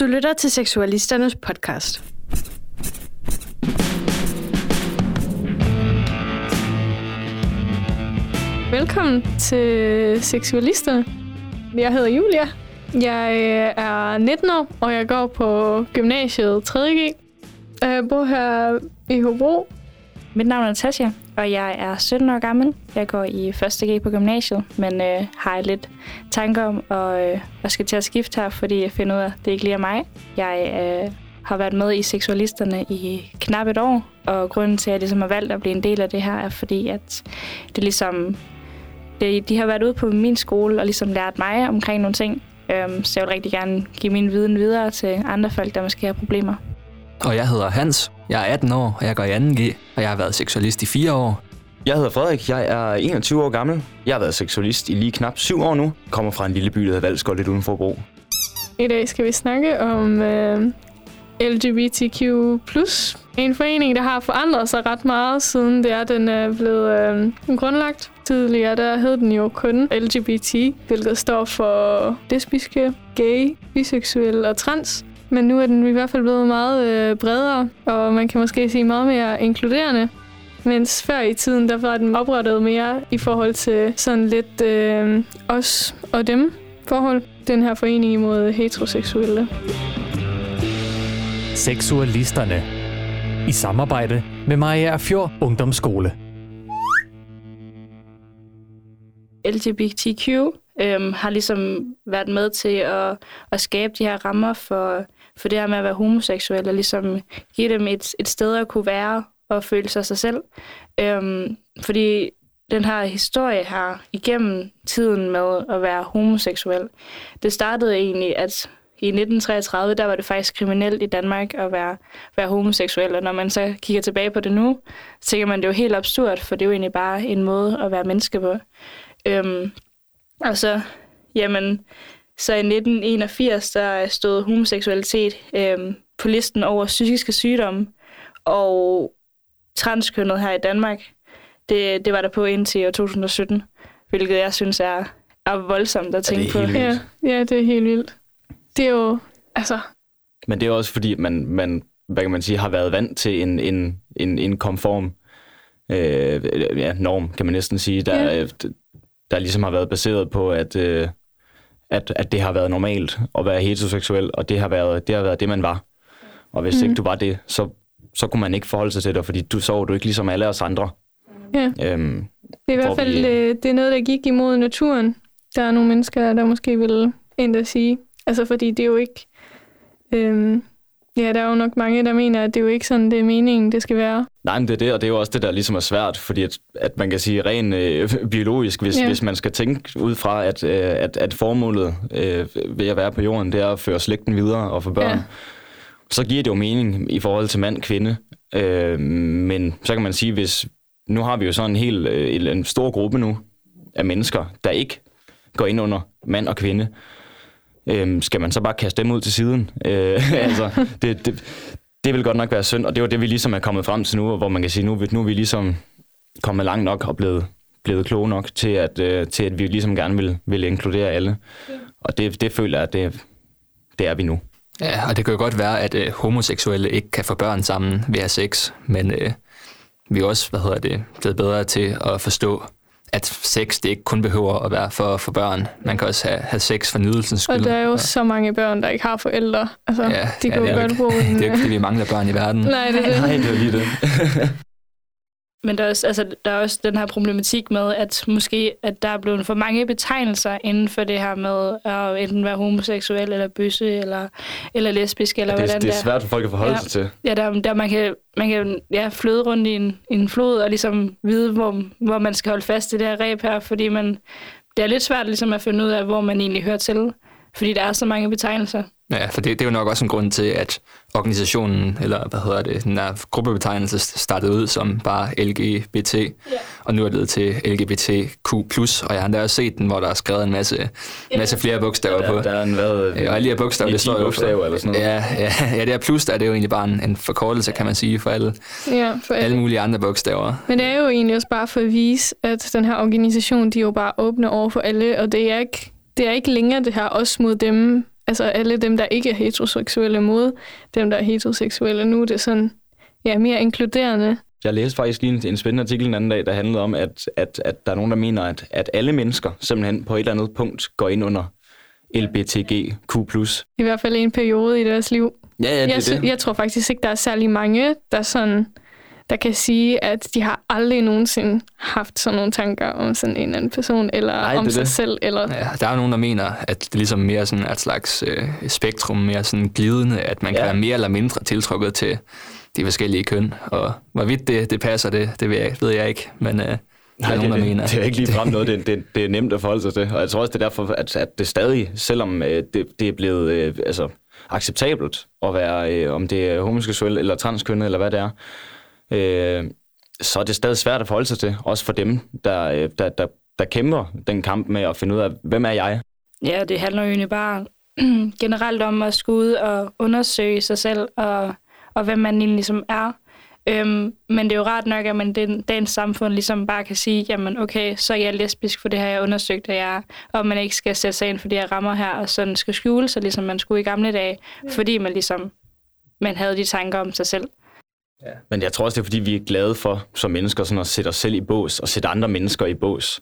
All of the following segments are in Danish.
Du lytter til Seksualisternes podcast. Velkommen til Seksualisterne. Jeg hedder Julia. Jeg øh, er 19 år, og jeg går på gymnasiet 3.G. Jeg bor her i Hobro. Mit navn er Natasja, og jeg er 17 år gammel. Jeg går i 1. G på gymnasiet, men øh, har lidt tanker om at, øh, at skal til at skifte her, fordi jeg finder ud af, at det ikke lige er mig. Jeg øh, har været med i Seksualisterne i knap et år, og grunden til, at jeg ligesom har valgt at blive en del af det her, er fordi, at det ligesom... Det, de har været ude på min skole og ligesom lært mig omkring nogle ting, øhm, så jeg vil rigtig gerne give min viden videre til andre folk, der måske har problemer. Og jeg hedder Hans. Jeg er 18 år, og jeg går i 2G, og jeg har været seksualist i 4 år. Jeg hedder Frederik, jeg er 21 år gammel. Jeg har været seksualist i lige knap 7 år nu. Kommer fra en lille by, der hedder Valsgård, lidt uden for Bro. I dag skal vi snakke om øh, LGBTQ+. En forening, der har forandret sig ret meget, siden det er, den er blevet øh, grundlagt. Tidligere der hed den jo kun LGBT, hvilket står for lesbiske, gay, biseksuelle og trans. Men nu er den i hvert fald blevet meget øh, bredere, og man kan måske sige meget mere inkluderende. Mens før i tiden, der var den oprettet mere i forhold til sådan lidt øh, os og dem forhold. Den her forening imod heteroseksuelle. Seksualisterne. I samarbejde med Maja Fjord Ungdomsskole. LGBTQ øhm, har ligesom været med til at, at skabe de her rammer for, for det her med at være homoseksuel, og ligesom give dem et, et sted at kunne være og føle sig sig selv. Øhm, fordi den her historie her igennem tiden med at være homoseksuel, det startede egentlig, at i 1933, der var det faktisk kriminelt i Danmark at være, være homoseksuel, og når man så kigger tilbage på det nu, så tænker man, det er jo helt absurd, for det er jo egentlig bare en måde at være menneske på. Øhm, og så, jamen, så i 1981, der stod homoseksualitet øhm, på listen over psykiske sygdomme, og transkønnet her i Danmark, det, det var der på indtil år 2017, hvilket jeg synes er, er voldsomt at tænke det på. helt vildt? Ja, ja, det er helt vildt. Det er jo, altså, Men det er også fordi, man, man hvad kan man sige, har været vant til en, en, en, en konform øh, ja, norm, kan man næsten sige, der, Ja. Der ligesom har været baseret på, at, øh, at, at det har været normalt at være heteroseksuel, og det har været det, har været det man var. Og hvis mm. ikke du var det, så, så kunne man ikke forholde sig til det, fordi du så du ikke ligesom alle os andre. ja. Øhm, Det er i hvert fald vi- øh, det er noget, der gik imod naturen. Der er nogle mennesker, der måske vil endda sige. Altså, fordi det er jo ikke... Øhm, ja, der er jo nok mange, der mener, at det er jo ikke sådan, det er meningen, det skal være. Nej, men det er det, og det er jo også det, der ligesom er svært, fordi at, at man kan sige rent øh, biologisk, hvis, Ja. hvis man skal tænke ud fra, at, øh, at, at formålet øh, ved at være på jorden, det er at føre slægten videre og få børn, ja. så giver det jo mening i forhold til mand-kvinde. Øh, men så kan man sige, hvis nu har vi jo sådan en helt øh, en stor gruppe nu af mennesker, der ikke går ind under mand og kvinde, øh, skal man så bare kaste dem ud til siden? Øh, altså, det, det, det vil godt nok være synd, og det var det, vi ligesom er kommet frem til nu, hvor man kan sige, nu, nu er vi ligesom kommet langt nok og blevet, blevet kloge nok til, at, øh, til at vi ligesom gerne vil, vil inkludere alle. Og det, det føler jeg, at det, det er vi nu. Ja, og det kan jo godt være, at øh, homoseksuelle ikke kan få børn sammen ved at have sex, men øh, vi er også, hvad hedder det, blevet bedre til at forstå, at sex det ikke kun behøver at være for, for børn. Man kan også have, have sex for nydelsens skyld. Og der er jo så mange børn, der ikke har forældre. Altså, Ja, de ja, kan det jo er jo godt ikke- bruge. Det er jo ikke, fordi vi mangler børn i verden. Nej, det er det. Nej, det er lige det. Men der er, også, altså, der er også den her problematik med, at måske at der er blevet for mange betegnelser inden for det her med at enten være homoseksuel, eller bøsse, eller, eller lesbisk, eller det, hvordan er, det er svært for folk at forholde Ja. sig til. Ja, der, der man kan, man kan ja, fløde rundt i en, i en flod og ligesom vide, hvor, hvor man skal holde fast i det her ræb her, fordi man, det er lidt svært ligesom at finde ud af, hvor man egentlig hører til, fordi der er så mange betegnelser. Ja, for det, det er jo nok også en grund til, at organisationen, eller hvad hedder det, den her gruppebetegnelse startede ud som bare LGBT, yeah. og nu er det blevet til LGBTQ+, og jeg har endda også set den, hvor der er skrevet en masse, masse flere bogstaver Der, på. der er en hvad... Ja, og alle de her bogstaver, det står jo bogstaver eller sådan noget. Ja, ja, ja, det her plus, der er det jo egentlig bare en, en forkortelse, kan man sige, for alle, Ja, for alle alle. mulige andre bogstaver. Men det er jo egentlig også bare for at vise, at den her organisation, de er jo bare åbne over for alle, og det er ikke, det er ikke længere det her os mod dem altså alle dem, der ikke er heteroseksuelle mod dem, der er heteroseksuelle. Nu er det sådan, ja, mere inkluderende. Jeg læste faktisk lige en, en spændende artikel en anden dag, der handlede om, at, at, at der er nogen, der mener, at, at alle mennesker simpelthen på et eller andet punkt går ind under LBTGQ+. I hvert fald en periode i deres liv. Ja, ja, det jeg, er det. jeg tror faktisk ikke, der er særlig mange, der sådan der kan sige, at de har aldrig nogensinde haft sådan nogle tanker om sådan en anden person, eller Nej, om det er sig det. selv. Eller... Ja, der er nogen, der mener, at det ligesom mere sådan er et slags øh, spektrum, mere sådan glidende, at man kan Ja. være mere eller mindre tiltrukket til de forskellige køn. Og hvorvidt det, det passer, det, det ved, jeg, ved jeg ikke. Men øh, der er Nej, nogen, der det, mener. det, det er ikke lige frem noget, det, det, det er nemt at forholde sig til. Og jeg tror også, det er derfor, at, at det stadig, selvom øh, det, det er blevet øh, altså, acceptabelt at være, øh, om det er homoseksuel eller transkønnet, eller hvad det er, øh, så er det stadig svært at forholde sig til, også for dem, der, øh, der, der, der kæmper den kamp med at finde ud af, hvem er jeg? Ja, det handler jo egentlig bare generelt om at skulle ud og undersøge sig selv, og, og hvem man egentlig ligesom er. Øhm, men det er jo rart nok, at man den, dagens samfund ligesom bare kan sige, jamen okay, så er jeg lesbisk, for det har jeg undersøgt, at jeg er, og man ikke skal sætte sig ind for de her rammer her, og sådan skal skjule sig, ligesom man skulle i gamle dage, fordi man ligesom man havde de tanker om sig selv. Men jeg tror også, det er, fordi vi er glade for, som mennesker, sådan at sætte os selv i bås, og sætte andre mennesker i bås.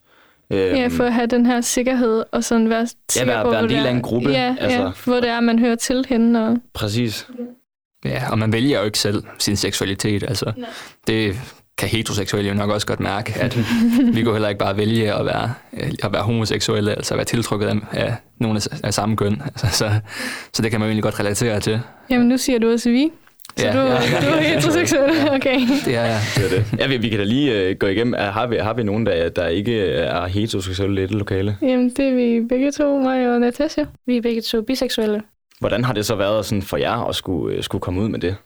Øhm, Ja, for at have den her sikkerhed, og sådan være sikker være- på, være en del af er- en gruppe, Ja, altså. ja, hvor det er, man hører til hende. Og... Præcis. Ja, og man vælger jo ikke selv sin seksualitet. Altså, det kan heteroseksuelle jo nok også godt mærke, at vi kunne heller ikke bare vælge at være, øh, at være homoseksuelle, altså at være tiltrukket af, af nogen af, af samme køn. Altså, så, så det kan man jo egentlig godt relatere til. Jamen, nu siger du også vi. Så Ja, du, ja, ja, du er heteroseksuel, okay. Det er, Det er det. Ja, vi, vi kan da lige øh, gå igennem. Har vi, har vi nogen, der, der ikke er heteroseksuelle i dette lokale? Jamen, det er vi begge to, mig og Natasha. Vi er begge to biseksuelle. Hvordan har det så været sådan for jer at skulle, øh, skulle komme ud med det?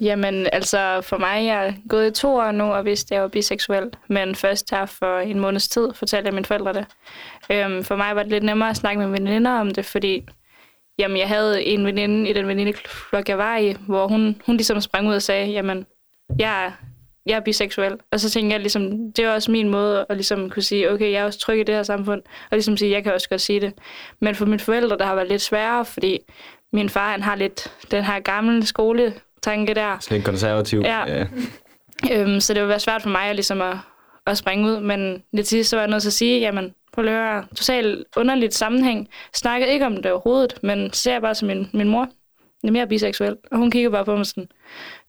Jamen, altså for mig, jeg er gået i to år nu, og vidste, at jeg var biseksuel. Men først her for en måneds tid fortalte jeg mine forældre det. Øhm, for mig var det lidt nemmere at snakke med veninder om det, fordi jamen, jeg havde en veninde i den venindeflok, jeg var i, hvor hun, hun ligesom sprang ud og sagde, jamen, jeg er, jeg er biseksuel. Og så tænkte jeg ligesom, det er også min måde at ligesom kunne sige, okay, jeg er også tryg i det her samfund, og ligesom sige, jeg kan også godt sige det. Men for mine forældre, der har været lidt sværere, fordi min far, han har lidt den her gamle skoletanke der, Sådan lidt konservativ? Ja. Øhm, så det vil være svært for mig at, ligesom at, at springe ud, men lidt sidst så var jeg nødt til at sige, jamen, høre, totalt underligt sammenhæng. Snakkede ikke om det overhovedet, men ser jeg bare som min, min mor, er mere biseksuel, og hun kigger bare på mig sådan,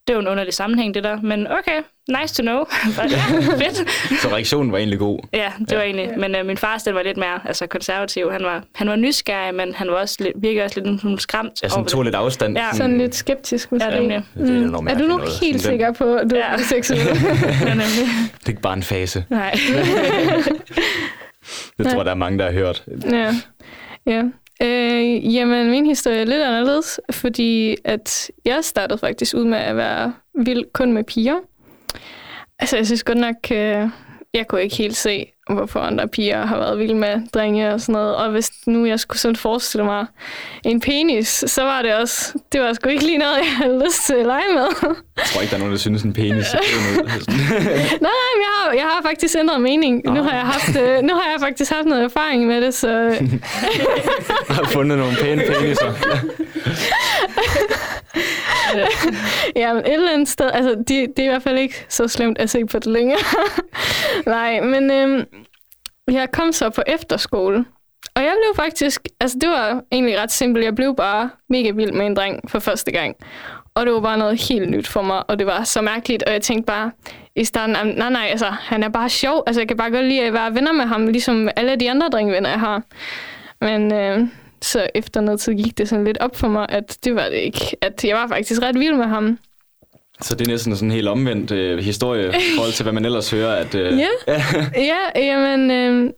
det er jo en underlig sammenhæng, det der, men okay, nice to know. Bare, ja, fedt. Så reaktionen var egentlig god. Ja, det var egentlig, men øh, min far den var lidt mere altså, konservativ. Han var, han var nysgerrig, men han var også lidt, virkede også lidt en smule skræmt. Jeg sådan tog det. lidt afstand. Ja. Sådan lidt skeptisk måske. Ja, nemlig. Det er noget er du nu noget. helt Sådan sikker på, at du Ja. er seksuel? Ja, nemlig. Det er ikke bare en fase. Nej. Det tror jeg, der er mange, der har hørt. ja. ja. Øh, jamen, min historie er lidt anderledes, fordi at jeg startede faktisk ud med at være vild kun med piger. Altså, jeg synes godt nok, øh, jeg kunne ikke helt se, hvorfor andre piger har været vilde med drenge og sådan noget. Og hvis nu jeg skulle sådan forestille mig en penis, så var det også, det var sgu ikke lige noget, jeg havde lyst til at lege med. Jeg tror ikke, der er nogen, der synes, en penis er ud. Nej, nej, men jeg har, jeg har faktisk ændret mening. Nu har, jeg haft, øh, nu har jeg faktisk haft noget erfaring med det, så Jeg har fundet nogle pæne peniser. ja, men et eller andet sted, altså det, det er i hvert fald ikke så slemt at se på det længere. nej, men øhm, jeg kom så på efterskole, og jeg blev faktisk, altså det var egentlig ret simpelt, jeg blev bare mega vild med en dreng for første gang. Og det var bare noget helt nyt for mig, og det var så mærkeligt, og jeg tænkte bare i starten, nej nej, altså han er bare sjov, altså jeg kan bare godt lide at være venner med ham, ligesom alle de andre drengvenner, jeg har. Men øh, så efter noget tid gik det sådan lidt op for mig, at det var det ikke. At jeg var faktisk ret vild med ham. Så det er næsten sådan en helt omvendt øh, historie i forhold til, hvad man ellers hører. At, øh, Ja. Ja, jamen... Øh,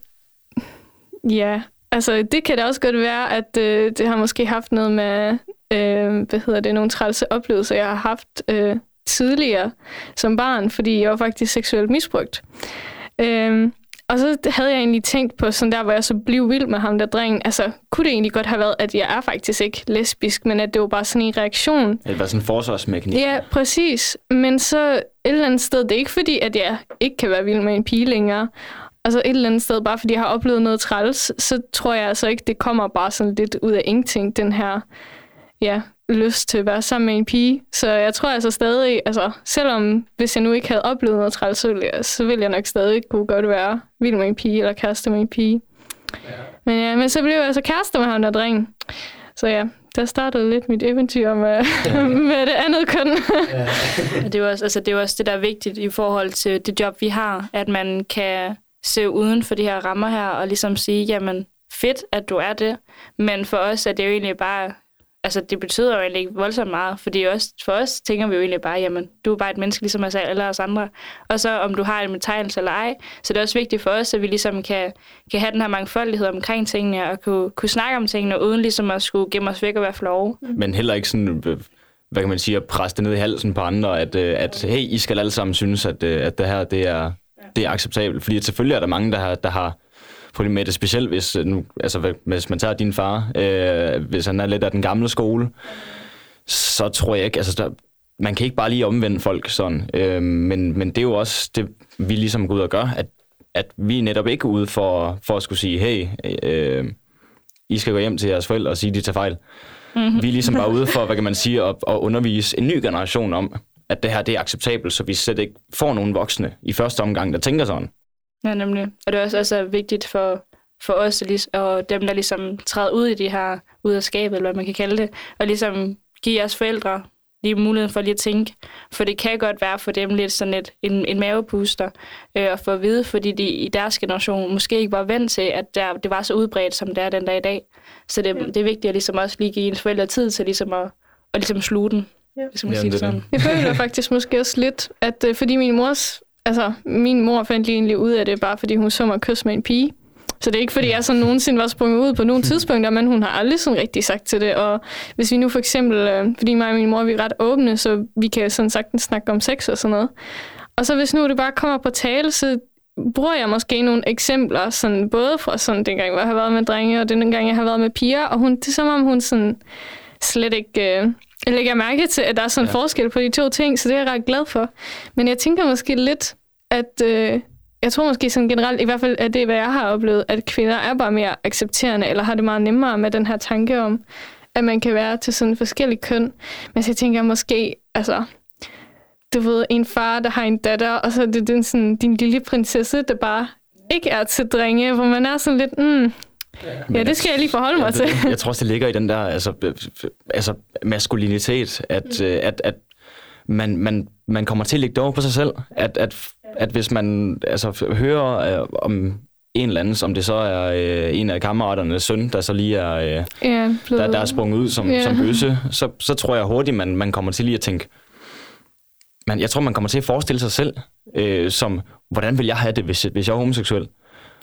ja, altså det kan da også godt være, at øh, det har måske haft noget med, øh, hvad hedder det, nogle trælse oplevelser, jeg har haft øh, tidligere som barn, fordi jeg var faktisk seksuelt misbrugt. Øh, og så havde jeg egentlig tænkt på sådan der, hvor jeg så blev vild med ham der drengen. Altså, kunne det egentlig godt have været, at jeg er faktisk ikke lesbisk, men at det var bare sådan en reaktion. Det var sådan en forsvarsmekanisme. Ja, præcis. Men så et eller andet sted, det er ikke fordi, at jeg ikke kan være vild med en pige længere. altså et eller andet sted, bare fordi jeg har oplevet noget træls, så tror jeg altså ikke, det kommer bare sådan lidt ud af ingenting, den her ja, lyst til at være sammen med en pige. Så jeg tror altså stadig, altså selvom hvis jeg nu ikke havde oplevet noget træls, så ville jeg, så ville jeg nok stadig kunne godt være vild med en pige, eller kæreste med en pige. Ja. Men ja, men så blev jeg altså kæreste med ham der dreng. Så ja, der startede lidt mit eventyr med, ja. med det andet køn. ja. det, er også, altså, det er også det, der er vigtigt i forhold til det job, vi har, at man kan se uden for de her rammer her, og ligesom sige, jamen fedt, at du er det, men for os er det jo egentlig bare altså, det betyder jo egentlig ikke voldsomt meget, fordi også, for os tænker vi jo egentlig bare, jamen, du er bare et menneske, ligesom os alle os andre. Og så om du har en betegnelse eller ej, så det er også vigtigt for os, at vi ligesom kan, kan have den her mangfoldighed omkring tingene, og kunne, kunne snakke om tingene, uden ligesom at skulle gemme os væk og være flove. Men heller ikke sådan, hvad kan man sige, at presse det ned i halsen på andre, at, øh, at hey, I skal alle sammen synes, at, øh, at det her, det er, det er acceptabelt. Fordi selvfølgelig er der mange, der har, der har problem med det, specielt hvis, øh, nu, altså, hvis man tager din far, øh, hvis han er lidt af den gamle skole, så tror jeg ikke, altså der, man kan ikke bare lige omvende folk sådan. Øh, men, men det er jo også det, vi ligesom går ud og gør, at, at vi er netop ikke ude for, for at skulle sige, hey, øh, I skal gå hjem til jeres forældre og sige, at de tager fejl. Mm-hmm. Vi er ligesom bare ude for, hvad kan man sige, at, at undervise en ny generation om, at det her det er acceptabelt, så vi slet ikke får nogen voksne i første omgang, der tænker sådan. Ja, nemlig. Og det er også altså, vigtigt for, for os og dem, der ligesom træder ud i de her, ud af skabet, eller hvad man kan kalde det, og ligesom give jeres forældre lige muligheden for lige at tænke. For det kan godt være for dem lidt sådan et, en, en mavepuster øh, at få at vide, fordi de i deres generation måske ikke var vant til, at der, det var så udbredt, som det er den dag i dag. Så det, det er vigtigt at ligesom også lige give ens forældre tid til ligesom at, at ligesom sluge den. Ja. Ligesom at sige det sådan. Jeg føler faktisk måske også lidt, at øh, fordi min mors altså, min mor fandt lige egentlig ud af det, bare fordi hun så mig kysse med en pige. Så det er ikke, fordi jeg sådan nogensinde var sprunget ud på nogle tidspunkter, men hun har aldrig sådan rigtig sagt til det. Og hvis vi nu for eksempel, øh, fordi mig og min mor vi er ret åbne, så vi kan sådan sagtens snakke om sex og sådan noget. Og så hvis nu det bare kommer på tale, så bruger jeg måske nogle eksempler, sådan, både fra sådan dengang, hvor jeg har været med drenge, og den gang, jeg har været med piger, og hun, det er som om hun sådan slet ikke øh, jeg lægger mærke til, at der er sådan en ja. forskel på de to ting, så det er jeg ret glad for. Men jeg tænker måske lidt, at øh, jeg tror måske sådan generelt, i hvert fald er det, hvad jeg har oplevet, at kvinder er bare mere accepterende, eller har det meget nemmere med den her tanke om, at man kan være til sådan forskellige køn. Men så jeg tænker måske, altså, du ved, en far, der har en datter, og så er det den, sådan, din lille prinsesse, der bare ikke er til drenge, hvor man er sådan lidt, mm, Ja, det skal jeg lige forholde mig til. Jeg tror også, det ligger i den der altså, altså maskulinitet, at, mm. at, at man, man, man kommer til at lægge det over på sig selv. At, at, at hvis man altså, hører øh, om en eller anden, om det så er øh, en af kammeraternes søn, der så lige er, øh, ja, der, der er sprunget ud som, ja. som bøsse, så, så tror jeg hurtigt, man, man kommer til lige at tænke, man, jeg tror, man kommer til at forestille sig selv øh, som, hvordan vil jeg have det, hvis, hvis jeg er homoseksuel?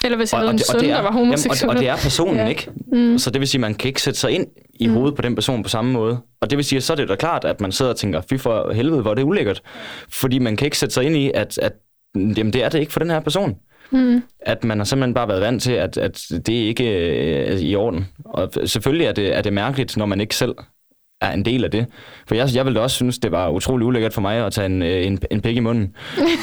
Eller hvis jeg havde en søn, det er, der var homoseksuel. Jamen, og, og det er personen, ja. ikke? Mm. Så det vil sige, at man kan ikke sætte sig ind i mm. hovedet på den person på samme måde. Og det vil sige, at så er det da klart, at man sidder og tænker, fy for helvede, hvor er det ulækkert. Fordi man kan ikke sætte sig ind i, at, at jamen, det er det ikke for den her person. Mm. At man har simpelthen bare været vant til, at, at det ikke er i orden. Og selvfølgelig er det, er det mærkeligt, når man ikke selv er en del af det. For jeg, jeg ville også synes, det var utrolig ulækkert for mig at tage en, øh, en, en pik i munden.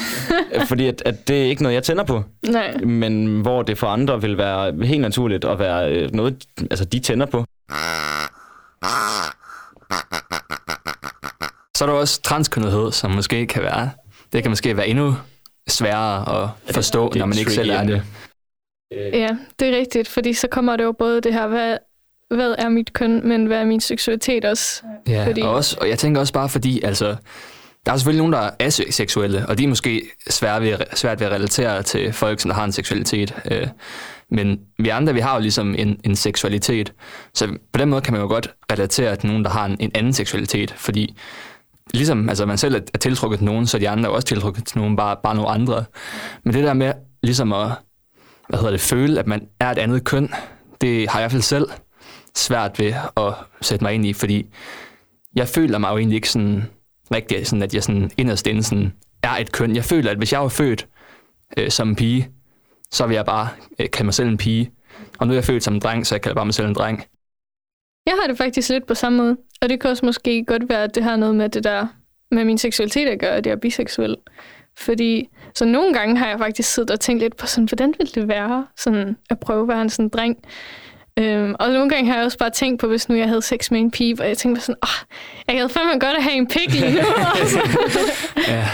Fordi at, at det er ikke noget, jeg tænder på. Nej. Men hvor det for andre vil være helt naturligt at være øh, noget, altså de tænder på. Så er der også transkønnethed, som måske kan være, det kan måske være endnu sværere at forstå, det, det når man ikke selv er det. Ja, det er rigtigt, fordi så kommer det jo både det her, hvad hvad er mit køn, men hvad er min seksualitet også. Ja, fordi... og, også, og jeg tænker også bare fordi, altså, der er selvfølgelig nogen, der er aseksuelle, og de er måske svært ved, svært ved at relatere til folk, som der har en seksualitet. Øh, men vi andre, vi har jo ligesom en, en seksualitet. Så på den måde kan man jo godt relatere til nogen, der har en, en anden seksualitet, fordi ligesom altså man selv er tiltrukket til nogen, så er de andre også tiltrukket til nogen, bare, bare nogle andre. Men det der med ligesom at hvad hedder det, føle, at man er et andet køn, det har jeg i hvert fald selv svært ved at sætte mig ind i, fordi jeg føler mig jo egentlig ikke sådan rigtig, sådan at jeg sådan inderst inden sådan er et køn. Jeg føler, at hvis jeg var født øh, som en pige, så vil jeg bare øh, kalde mig selv en pige. Og nu er jeg født som en dreng, så jeg kalder bare mig selv en dreng. Jeg har det faktisk lidt på samme måde. Og det kan også måske godt være, at det har noget med det der med min seksualitet at gøre, at jeg er biseksuel. Fordi så nogle gange har jeg faktisk siddet og tænkt lidt på sådan, hvordan ville det være sådan, at prøve at være en sådan dreng. Øhm, og nogle gange har jeg også bare tænkt på, hvis nu jeg havde sex med en pige, og jeg tænkte sådan, åh, jeg havde fandme godt at have en pik lige nu. Ja.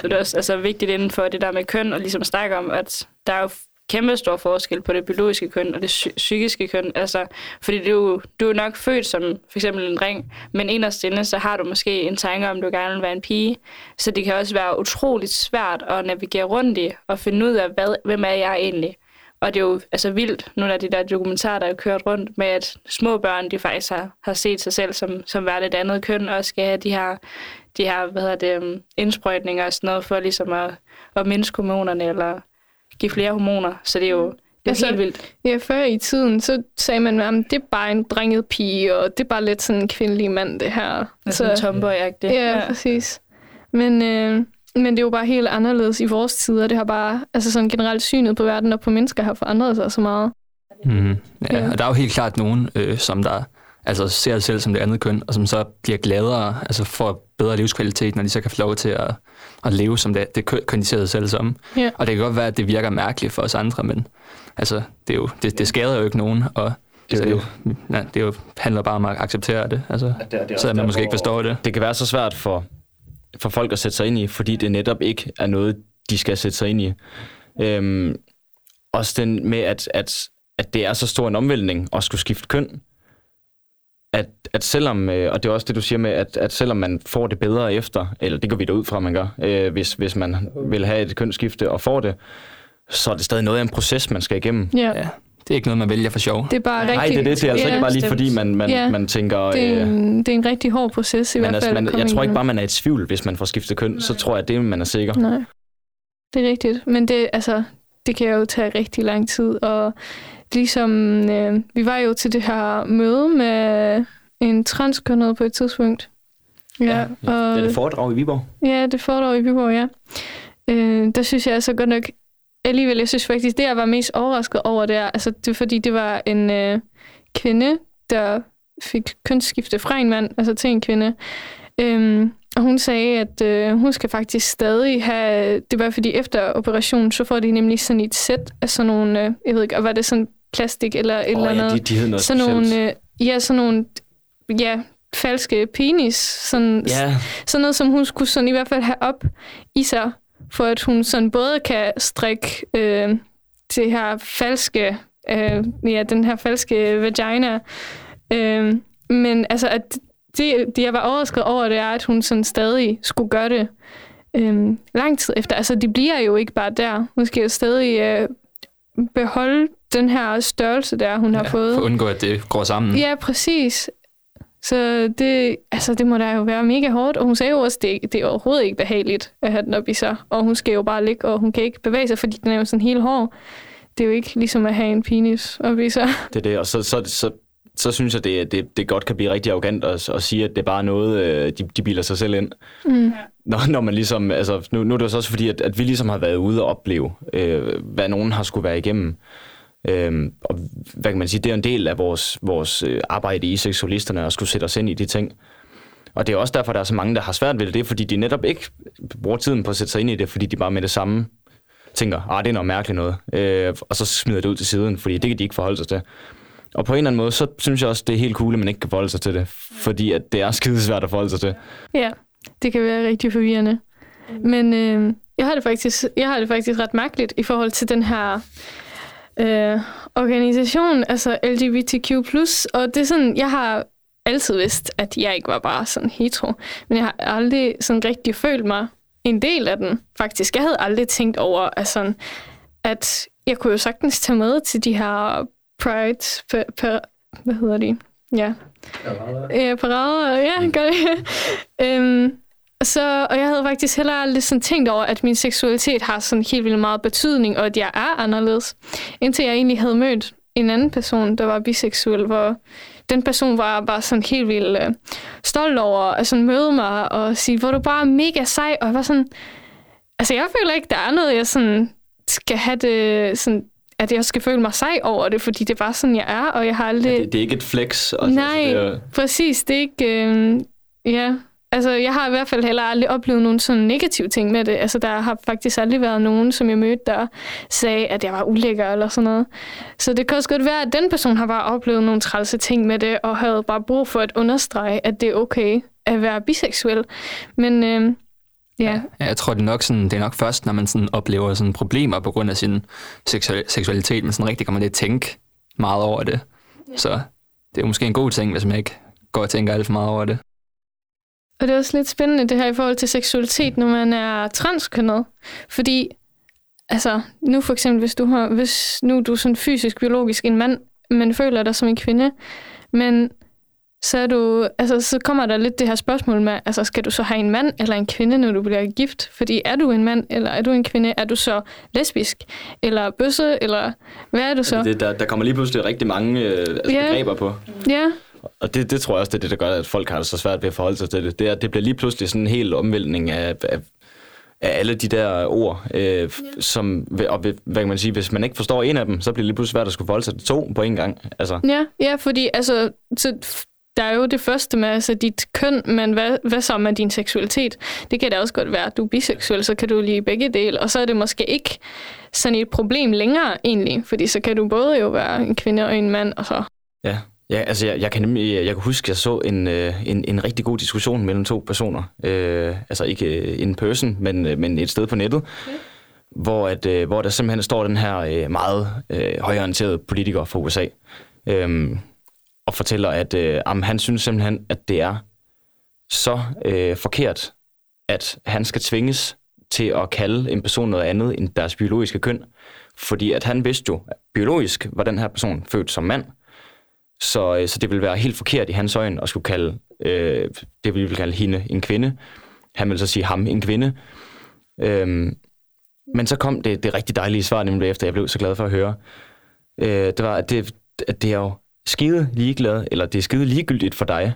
Så det er også altså, vigtigt inden for det der med køn, og ligesom snakke om, at der er jo kæmpe stor forskel på det biologiske køn og det psy- psykiske køn. Altså, fordi du, er jo- du er nok født som for eksempel en dreng, men inderst inde, så har du måske en tanke om, du gerne vil være en pige. Så det kan også være utroligt svært at navigere rundt i og finde ud af, hvad, hvem er jeg egentlig. Og det er jo altså vildt, nogle af de der dokumentarer, der er kørt rundt med, at små børn, de faktisk har, har set sig selv som, som være et andet køn, og skal have de her, de her hvad hedder det, um, indsprøjtninger og sådan noget, for ligesom at, at mindske hormonerne, eller give flere hormoner. Så det er jo, det er Altså, helt vildt. ja, før i tiden, så sagde man, at det er bare en drenget pige, og det er bare lidt sådan en kvindelig mand, det her. Altså, så, tomboy Ja, ja, præcis. Men, øh, men det er jo bare helt anderledes i vores tider. Det har bare, altså sådan generelt synet på verden og på mennesker har forandret sig så meget. Mm. Ja, Ja. og der er jo helt klart nogen, øh, som der altså, ser sig selv som det andet køn, og som så bliver gladere, altså får bedre livskvalitet, når de så kan få lov til at, at leve som det, det køn, de ser sig selv som. Ja. Og det kan godt være, at det virker mærkeligt for os andre, men altså, det, er jo, det, det skader jo ikke nogen, og Det er så jo det, ja, det er jo, handler bare om at acceptere det, altså, så man måske ikke forstår det. Det kan være så svært for, for folk at sætte sig ind i, fordi det netop ikke er noget, de skal sætte sig ind i. Øhm, også den med, at, at, at det er så stor en omvæltning at skulle skifte køn, at, at selvom, øh, og det er også det, du siger med, at, at selvom man får det bedre efter, eller det går vi da ud fra, man gør, øh, hvis, hvis man vil have et kønsskifte og får det, så er det stadig noget af en proces, man skal igennem. Ja, Ja, det er ikke noget, man vælger for sjov. det er bare rigtig... Nej, det er det. Det er altså ja, ikke bare lige bestemt. fordi, man, man, Ja. man tænker... det, er øh, en, det er en rigtig hård proces i hvert altså, fald. at man, jeg tror ikke bare, man er i tvivl, hvis man får skiftet køn. Så tror jeg, det man er sikker. Nej, det er rigtigt. Men det, altså, det kan jo tage rigtig lang tid. Og ligesom, øh, vi var jo til det her møde med en transkønnet på et tidspunkt. Ja, og, Det er det foredrag i Viborg. ja det foredrag i Viborg, ja. Øh, der synes jeg altså godt nok, alligevel, jeg synes faktisk, det jeg var mest overrasket over, det er, altså, det er fordi, det var en øh, kvinde, der fik kønsskifte fra en mand, altså til en kvinde. Øhm, og hun sagde, at øh, hun skal faktisk stadig have, det var fordi efter operationen, så får de nemlig sådan et sæt af sådan nogle, øh, jeg ved ikke, og var det sådan plastik eller et eller Åh, andet? ja, de, de hed noget sådan specielt. nogle, øh, ja, sådan nogle, ja, falske penis, sådan, Ja, sådan noget, som hun skulle sådan i hvert fald have op i sig, for at hun sådan både kan strikke øh, det her falske, øh, ja, den her falske vagina, øh, men altså, at det, det, jeg var overrasket over, det er, at hun sådan stadig skulle gøre det øh, lang tid efter. Altså, de bliver jo ikke bare der. Hun skal jo stadig øh, beholde den her størrelse der, hun har fået. For at undgå, at det går sammen. Ja, præcis. Så det, altså, det må da jo være mega hårdt. Og hun sagde jo også, at det, det er overhovedet ikke behageligt at have den op i sig. Og hun skal jo bare ligge, og hun kan ikke bevæge sig, fordi den er jo sådan helt hård. Det er jo ikke ligesom at have en penis op i sig. det er det. Og så, så, så, så synes jeg, det, det, det godt kan blive rigtig arrogant at, at sige, at det er bare noget, øh, de, de bilder sig selv ind. Mm. Når, når man ligesom, altså, nu, nu er det jo så også fordi, at, at vi ligesom har været ude og opleve, øh, hvad nogen har skulle være igennem. Øhm, og hvad kan man sige, det er en del af vores, vores øh, arbejde i seksualisterne at skulle sætte os ind i de ting. Og det er også derfor, der er så mange, der har svært ved det, det er, fordi de netop ikke bruger tiden på at sætte sig ind i det, fordi de bare med det samme tænker, ah, det er noget mærkeligt noget, øh, og så smider det ud til siden, fordi det kan de ikke forholde sig til. Og på en eller anden måde, så synes jeg også, det er helt cool, at man ikke kan forholde sig til det, fordi at det er skidesvært at forholde sig til. Ja, det kan være rigtig forvirrende. Men øh, jeg, har det faktisk, jeg har det faktisk ret mærkeligt i forhold til den her øh, organisation, altså LGBTQ+. Og det er sådan, jeg har altid vidst, at jeg ikke var bare sådan hetero. Men jeg har aldrig sådan rigtig følt mig en del af den, faktisk. Jeg havde aldrig tænkt over, at, sådan, at jeg kunne jo sagtens tage med til de her pride, per, per, hvad hedder de? Ja. Ja, parader, ja, gør det. øhm, så, og jeg havde faktisk heller aldrig sådan tænkt over, at min seksualitet har sådan helt vildt meget betydning, og at jeg er anderledes. Indtil jeg egentlig havde mødt en anden person, der var biseksuel, hvor den person var bare sådan helt vildt øh, stolt over at sådan møde mig og sige, hvor du bare er mega sej, og jeg var sådan, altså jeg føler ikke, der er noget, jeg sådan skal have det sådan, at jeg skal føle mig sej over det, fordi det er bare sådan, jeg er, og jeg har aldrig... Det, det er ikke et flex. Altså, Nej, Det er, præcis. Det er ikke... Øh, ja, altså, jeg har i hvert fald heller aldrig oplevet nogen sådan negative ting med det. Altså, der har faktisk aldrig været nogen, som jeg mødte, der sagde, at jeg var ulækker eller sådan noget. Så det kan også godt være, at den person har bare oplevet nogle trælse ting med det, og havde bare brug for at understrege, at det er okay at være biseksuel. Men øh, ja. Ja, jeg tror, det er nok, sådan, det er nok først, når man sådan oplever sådan problemer på grund af sin seksual- seksualitet, men sådan rigtig kommer til at tænke meget over det. Så det er måske en god ting, hvis man ikke går og tænker alt for meget over det. Og det er også lidt spændende det her i forhold til seksualitet, når man er transkønnet. Fordi, altså, nu for eksempel, hvis du, har, hvis nu er du sådan fysisk, biologisk en mand, men føler dig som en kvinde, men så, er du, altså, så kommer der lidt det her spørgsmål med, altså, skal du så have en mand eller en kvinde, når du bliver gift? Fordi er du en mand, eller er du en kvinde? Er du så lesbisk, eller bøsse, eller hvad er du så? Det, der, der kommer lige pludselig rigtig mange øh, altså Ja. begreber på. Ja, Og det, det tror jeg også, det er det, der gør, at folk har det så svært ved at forholde sig til det. Det, er, det bliver lige pludselig sådan en hel omvæltning af, af, af alle de der ord. Øh, som, og hvad kan man sige, hvis man ikke forstår en af dem, så bliver det lige pludselig svært at skulle forholde sig til to på en gang. Altså, Ja, ja, fordi altså, så, der er jo det første med altså, dit køn, men hvad, hvad så med din seksualitet? Det kan da også godt være, at du er biseksuel, så kan du lide begge dele, og så er det måske ikke sådan et problem længere egentlig, fordi så kan du både jo være en kvinde og en mand, og så... Ja, ja altså jeg, jeg kan nemlig, jeg kan huske, at jeg så en, øh, en, en rigtig god diskussion mellem to personer. Øh, altså ikke øh, in person, men, øh, men et sted på nettet. Okay. Hvor, at, øh, hvor der simpelthen står den her øh, meget øh, højorienterede politiker fra USA. Øh, og fortæller, at øh, jamen, han synes simpelthen, at det er så øh, forkert, at han skal tvinges til at kalde en person noget andet end deres biologiske køn. Fordi at han vidste jo, at biologisk var den her person født som mand, så, øh, så det ville være helt forkert i hans øjne at skulle kalde, øh, det vi vil kalde hende en kvinde. Han vil så sige ham en kvinde. Øhm, men så kom det, det rigtig dejlige svar, nemlig efter jeg blev så glad for at høre. Øh, det var, at det, at det er jo skide ligeglad, eller det er skide ligegyldigt for dig.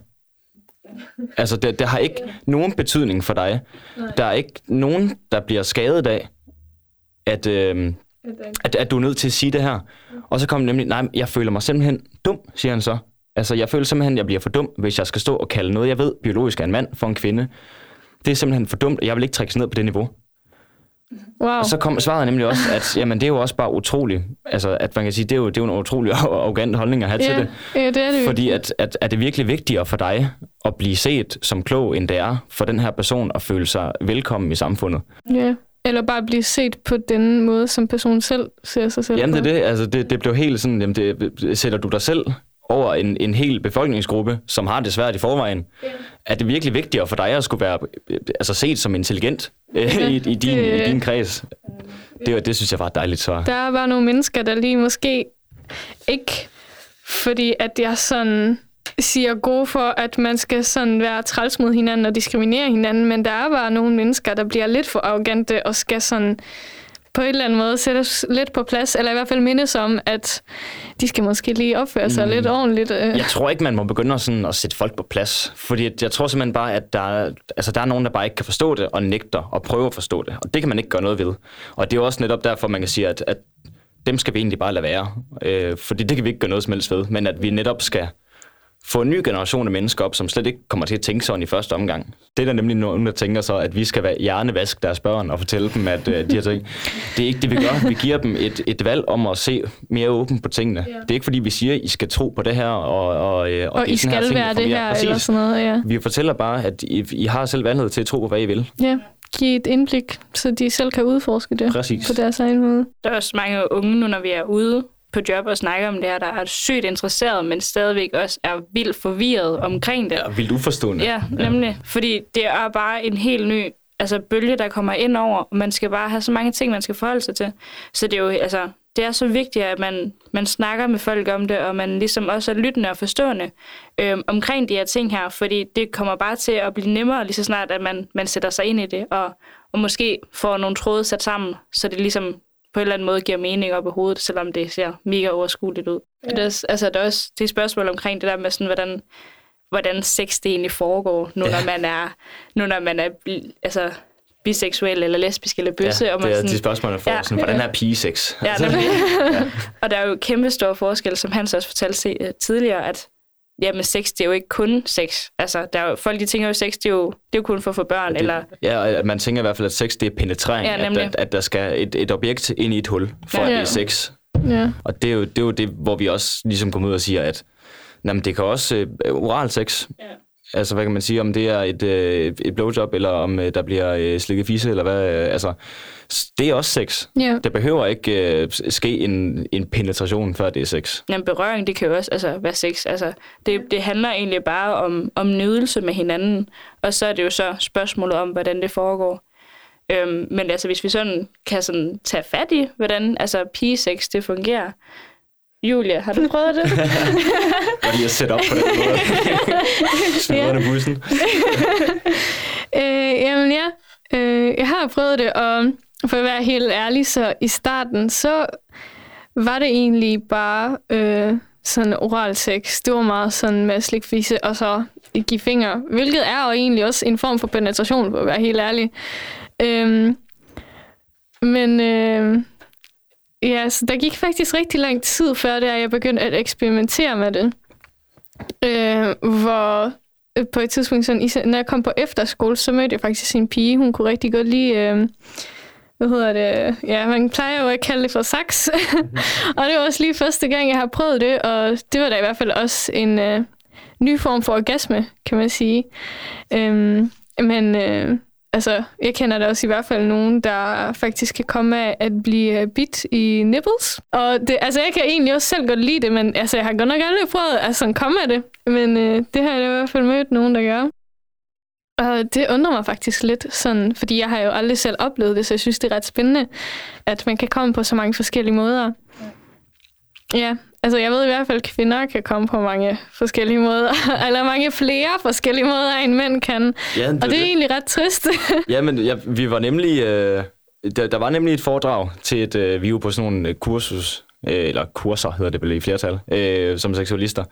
Altså, det, det har ikke nogen betydning for dig. Der er ikke nogen, der bliver skadet af, at, øh, at, at du er nødt til at sige det her. Og så kom det nemlig, nej, jeg føler mig simpelthen dum, siger han så. Altså, jeg føler simpelthen, at jeg bliver for dum, hvis jeg skal stå og kalde noget, jeg ved biologisk er en mand for en kvinde. Det er simpelthen for dumt, og jeg vil ikke trækkes ned på det niveau. Wow. Og så kom svaret nemlig også, at jamen, det er jo også bare utroligt. Altså, at man kan sige, det er jo, det er jo en utrolig arrogant holdning at have til ja, det. ja, det er det. Fordi at, at, er det virkelig vigtigere for dig at blive set som klog, end det er for den her person at føle sig velkommen i samfundet? Ja. Eller bare blive set på den måde, som personen selv ser sig selv Jamen det er det. Altså, det, det blev helt sådan, jamen, det, sætter du dig selv over en, en hel befolkningsgruppe, som har det svært i forvejen. Ja. Er det virkelig vigtigere for dig at skulle være altså, set som intelligent øh, Ja, i, i, din, det- i din kreds? Det, var- det synes jeg var et dejligt svar. Der er bare nogle mennesker, der lige måske ikke, fordi at jeg sådan siger gode for, at man skal sådan være træls mod hinanden og diskriminere hinanden, men der er bare nogle mennesker, der bliver lidt for arrogante og skal sådan på en eller anden måde sættes lidt på plads, eller i hvert fald mindes om, at de skal måske lige opføre sig mm. lidt ordentligt. øh. Jeg tror ikke, man må begynde at, sådan, at sætte folk på plads. Fordi jeg tror simpelthen bare, at der er, altså, der er nogen, der bare ikke kan forstå det, og nægter at prøve at forstå det. Og det kan man ikke gøre noget ved. Og det er jo også netop derfor, man kan sige, at, at dem skal vi egentlig bare lade være. Øh, fordi det kan vi ikke gøre noget som helst ved. Men at vi netop skal få en ny generation af mennesker op, som slet ikke kommer til at tænke sådan i første omgang. Det er der nemlig nogen, der tænker så, at vi skal være hjernevask deres børn og fortælle dem, at øh, de her ting. Det er ikke det, vi gør. Vi giver dem et, et valg om at se mere åbent på tingene. Ja. Det er ikke fordi, vi siger, at I skal tro på det her, og, og, øh, og er I sådan her skal ting, være det her, Præcis. eller sådan noget, ja. Vi fortæller bare, at I, I har selv valget til at tro på, hvad I vil. Ja, give et indblik, så de selv kan udforske det Præcis. på deres egen måde. Der er også mange unge nu, når vi er ude på job og snakker om det her, der er sygt interesseret, men stadigvæk også er vildt forvirret omkring det. Ja, vildt uforstående. Ja, nemlig. Ja. Fordi det er bare en helt ny altså, bølge, der kommer ind over, og man skal bare have så mange ting, man skal forholde sig til. Så det er jo, altså, det er så vigtigt, at man, man snakker med folk om det, og man ligesom også er lyttende og forstående øhm, omkring de her ting her, fordi det kommer bare til at blive nemmere, lige så snart, at man, man sætter sig ind i det, og, og måske får nogle tråde sat sammen, så det ligesom på en eller anden måde giver mening op i hovedet, selvom det ser mega overskueligt ud. Ja. Det, er, altså, der er også det er spørgsmål omkring det der med, sådan, hvordan, hvordan sex det egentlig foregår, nu, ja. når man er, nu når man er altså, biseksuel eller lesbisk eller bøsse. Ja, og man det er sådan, de spørgsmål, man får. Ja. Ja. Sådan, hvordan er pigesex? Ja, nemlig. Og der er jo kæmpe stor forskel, som Hans også fortalte se, øh, tidligere, at jamen sex, det er jo ikke kun sex. Altså, der er jo, folk de tænker jo, sex, det er jo, det er jo kun for at få børn, det, eller... Ja, man tænker i hvert fald, at sex det er penetrering. Ja, at, nemlig. at, at der skal et, et objekt ind i et hul, for Ja. ja. at det Ja. er sex. Ja. Og det er, jo, det er jo det, hvor vi også ligesom kommer ud og siger, at jamen, det kan også øh, oral sex. Ja. Altså, hvad kan man sige, om det er et, øh, et blowjob, eller om øh, der bliver øh, slikket fisse, eller hvad. Øh, altså, det er også sex. Ja. Der behøver ikke øh, ske en, en penetration, før det er sex. Jamen, berøring, det kan jo også altså, være sex. Altså, det, det handler egentlig bare om, om nydelse med hinanden. Og så er det jo så spørgsmålet om, hvordan det foregår. Øhm, men altså, hvis vi sådan kan sådan tage fat i, hvordan altså, pigesex det fungerer. Julia, har du prøvet det? Godt lige at sætte op på den måde. Smid Ja. under bussen. Øh, jamen ja, øh, jeg har prøvet det, og for at være helt ærlig, så i starten, så var det egentlig bare øh, sådan oral sex. Det var meget sådan med slikfise, og så give fingre, hvilket er jo egentlig også en form for penetration, for at være helt ærlig. Øhm, men øh, ja, så der gik faktisk rigtig lang tid før, det er, jeg begyndte at eksperimentere med det. Øh, hvor øh, på et tidspunkt, sådan, i- når jeg kom på efterskole, så mødte jeg faktisk en pige. Hun kunne rigtig godt lide, øh, hvad hedder det, ja, man plejer jo at kalde det for saks. og det var også lige første gang, jeg har prøvet det, og det var da i hvert fald også en øh, ny form for orgasme, kan man sige. Øhm, men øh, altså, jeg kender da også i hvert fald nogen, der faktisk kan komme af at blive øh, bit i nipples. Og det, altså, jeg kan egentlig også selv godt lide det, men altså, jeg har godt nok aldrig prøvet at sådan komme af det. Men øh, det har jeg da i hvert fald mødt nogen, der gør. Og det undrer mig faktisk lidt, sådan, fordi jeg har jo aldrig selv oplevet det, så jeg synes, det er ret spændende, at man kan komme på så mange forskellige måder. Ja, altså jeg ved i hvert fald, at kvinder kan komme på mange forskellige måder, eller mange flere forskellige måder, end mænd kan. Ja, Og det er egentlig ret trist. Ja, men ja, vi var nemlig... Øh, der, der var nemlig et foredrag til et... Øh, vi var på sådan nogle øh, kursus, øh, eller kurser hedder det vel i flertal, øh, som seksualister,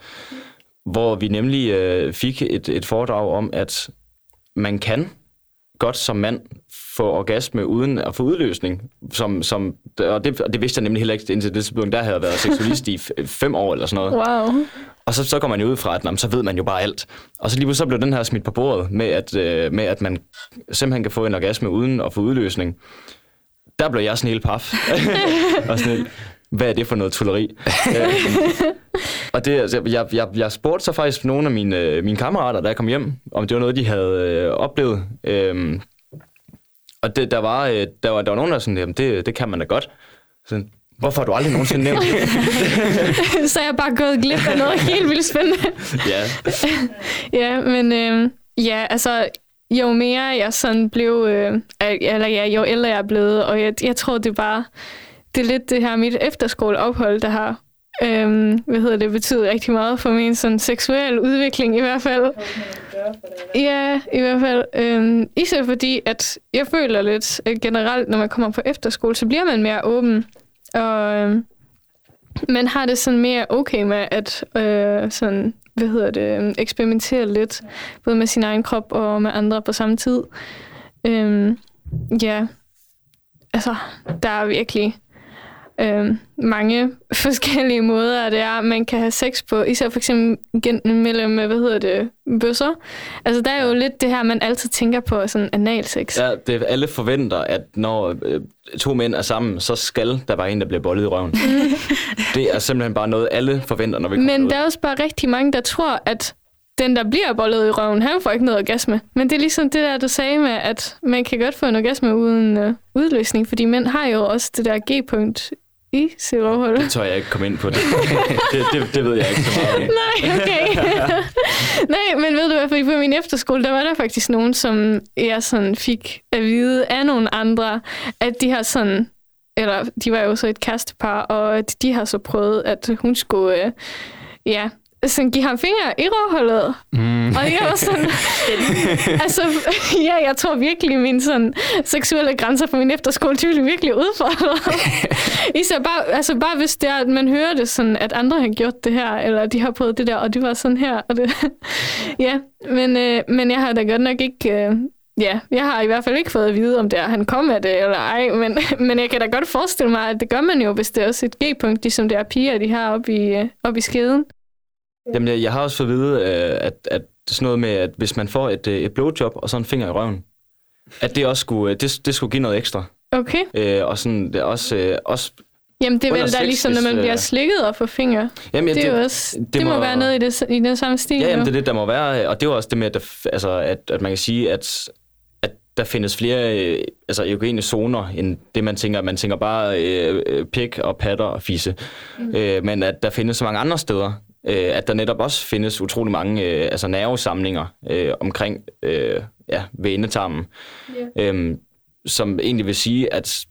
hvor vi nemlig øh, fik et, et foredrag om, at man kan godt som mand få orgasme uden at få udløsning. Som, som, og, det, og det vidste jeg nemlig heller ikke indtil det tidspunkt. Der havde jeg været seksualist i fem år eller sådan noget. Wow. Og så, så går man jo ud fra, at jamen, så ved man jo bare alt. Og så lige pludselig så blev den her smidt på bordet med, at, øh, med, at man simpelthen kan få en orgasme uden at få udløsning. Der blev jeg sådan helt paf. og sådan helt, hvad er det for noget tulleri? øh, og det, altså, jeg, jeg, jeg spurgte så faktisk nogle af mine, øh, mine kammerater, da jeg kom hjem, om det var noget, de havde øh, oplevet. Øhm, og det, der, var, øh, der, var, der var nogen, der sådan, jamen, det, det kan man da godt. Sådan, Hvorfor har du aldrig nogensinde nævnt det? så er jeg bare gået glip af noget helt vildt spændende. ja. Ja, men øh, ja, altså, jo mere jeg sådan blev, øh, eller ja, jo ældre jeg er blevet, og jeg, jeg tror, det er bare, det er lidt det her mit efterskoleophold, der har, øhm, hvad hedder det, betydet rigtig meget for min sådan seksuel udvikling i hvert fald. Ja, i hvert fald. Øhm, især fordi, at jeg føler lidt øh, generelt, når man kommer på efterskole, så bliver man mere åben. Og øhm, man har det sådan mere okay med at øh, sådan, hvad hedder det, øhm, eksperimentere lidt, både med sin egen krop og med andre på samme tid. Øhm, ja, altså, der er virkelig øhm, mange forskellige måder, det er, man kan have sex på, især for eksempel gennem mellem, hvad hedder det, bøsser. Altså, der er jo lidt det her, man altid tænker på, sådan analsex. ja, det alle forventer, at når øh, to mænd er sammen, så skal der være en, der bliver bollet i røven. det er simpelthen bare noget, alle forventer, når vi kommer Men ud. der er også bare rigtig mange, der tror, at den, der bliver bollet i røven, han får ikke noget orgasme. Men det er ligesom det der, du sagde med, at man kan godt få en orgasme uden øh, udløsning, fordi mænd har jo også det der G-punkt i røvhul. Det tør jeg ikke komme ind på det. det, det, det ved jeg ikke så meget. Nej, okay. Nej, men ved du hvad, fordi på min efterskole, der var der faktisk nogen, som jeg sådan fik at vide af nogle andre, at de har sådan, eller de var jo så et kærestepar, og de har så prøvet, at hun skulle, øh, ja, sådan give ham fingre i røvhullet. Mm. Og jeg var sådan, altså, ja, jeg tror virkelig, min sådan seksuelle grænser på min efterskole, de ville virkelig udfordret. Især bare, altså bare hvis det er, at man hører det sådan, at andre har gjort det her, eller de har prøvet det der, og det var sådan her, og det, ja, men, øh, men jeg har da godt nok ikke, øh, ja, jeg har i hvert fald ikke fået at vide, om det er, han kom af det, eller ej, men, men jeg kan da godt forestille mig, at det gør man jo, hvis det er også et G-punkt, ligesom det er piger, de har oppe i, øh, oppe i skeden. Jamen, jeg, jeg har også fået at vide, øh, at, at sådan noget med, at hvis man får et, øh, et blowjob og så en finger i røven, at det også skulle, øh, det, det skulle give noget ekstra. Okay. Øh, og sådan, det er også, øh, også Jamen, det er vel da ligesom, når man bliver slikket og får fingre. jamen, Det, er jo også, det, det må, må- være noget i, det, i den samme stil. Ja, jamen, det er det, der må være. Og det er også det med, at, der, altså, at, at man kan sige, at, at der findes flere øh, altså, erogene zoner, end det, man tænker. Man tænker bare øh, pik og patter og fisse. Mm. Øh, men at der findes så mange andre steder, øh, at der netop også findes utrolig mange øh, altså nervesamlinger øh, omkring øh, ja, ved endetarmen, yeah. øh, som egentlig vil sige, at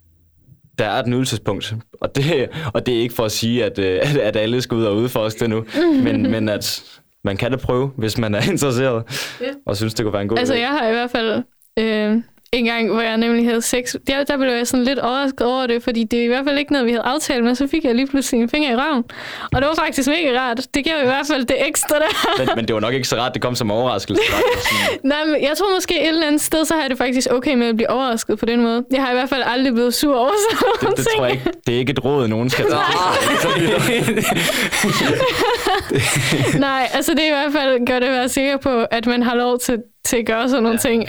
der er et nydelsespunkt, og det, og det er ikke for at sige, at, øh, at, at alle skal ud og udforske det nu, men, men at man kan da prøve, hvis man er interesseret, og synes, det kunne være en god Altså, idé. jeg har i hvert fald øh, en gang, hvor jeg nemlig havde sex. Der, der blev jeg sådan lidt overrasket over det, fordi det er i hvert fald ikke noget, vi havde aftalt med. Så fik jeg lige pludselig en finger i røven. Og det var faktisk mega rart. Det gav i hvert fald det ekstra der. Men, men det var nok ikke så rart, det kom som overraskelse. Nej, men jeg tror måske et eller andet sted, så har jeg det faktisk okay med at blive overrasket på den måde. Jeg har i hvert fald aldrig blevet sur over sådan nogle det, det ting. tror jeg ikke. Det er ikke et råd, nogen skal tage. Nej, altså det er i hvert fald godt at være sikker på, at man har lov til, til at gøre sådan nogle ja. ting.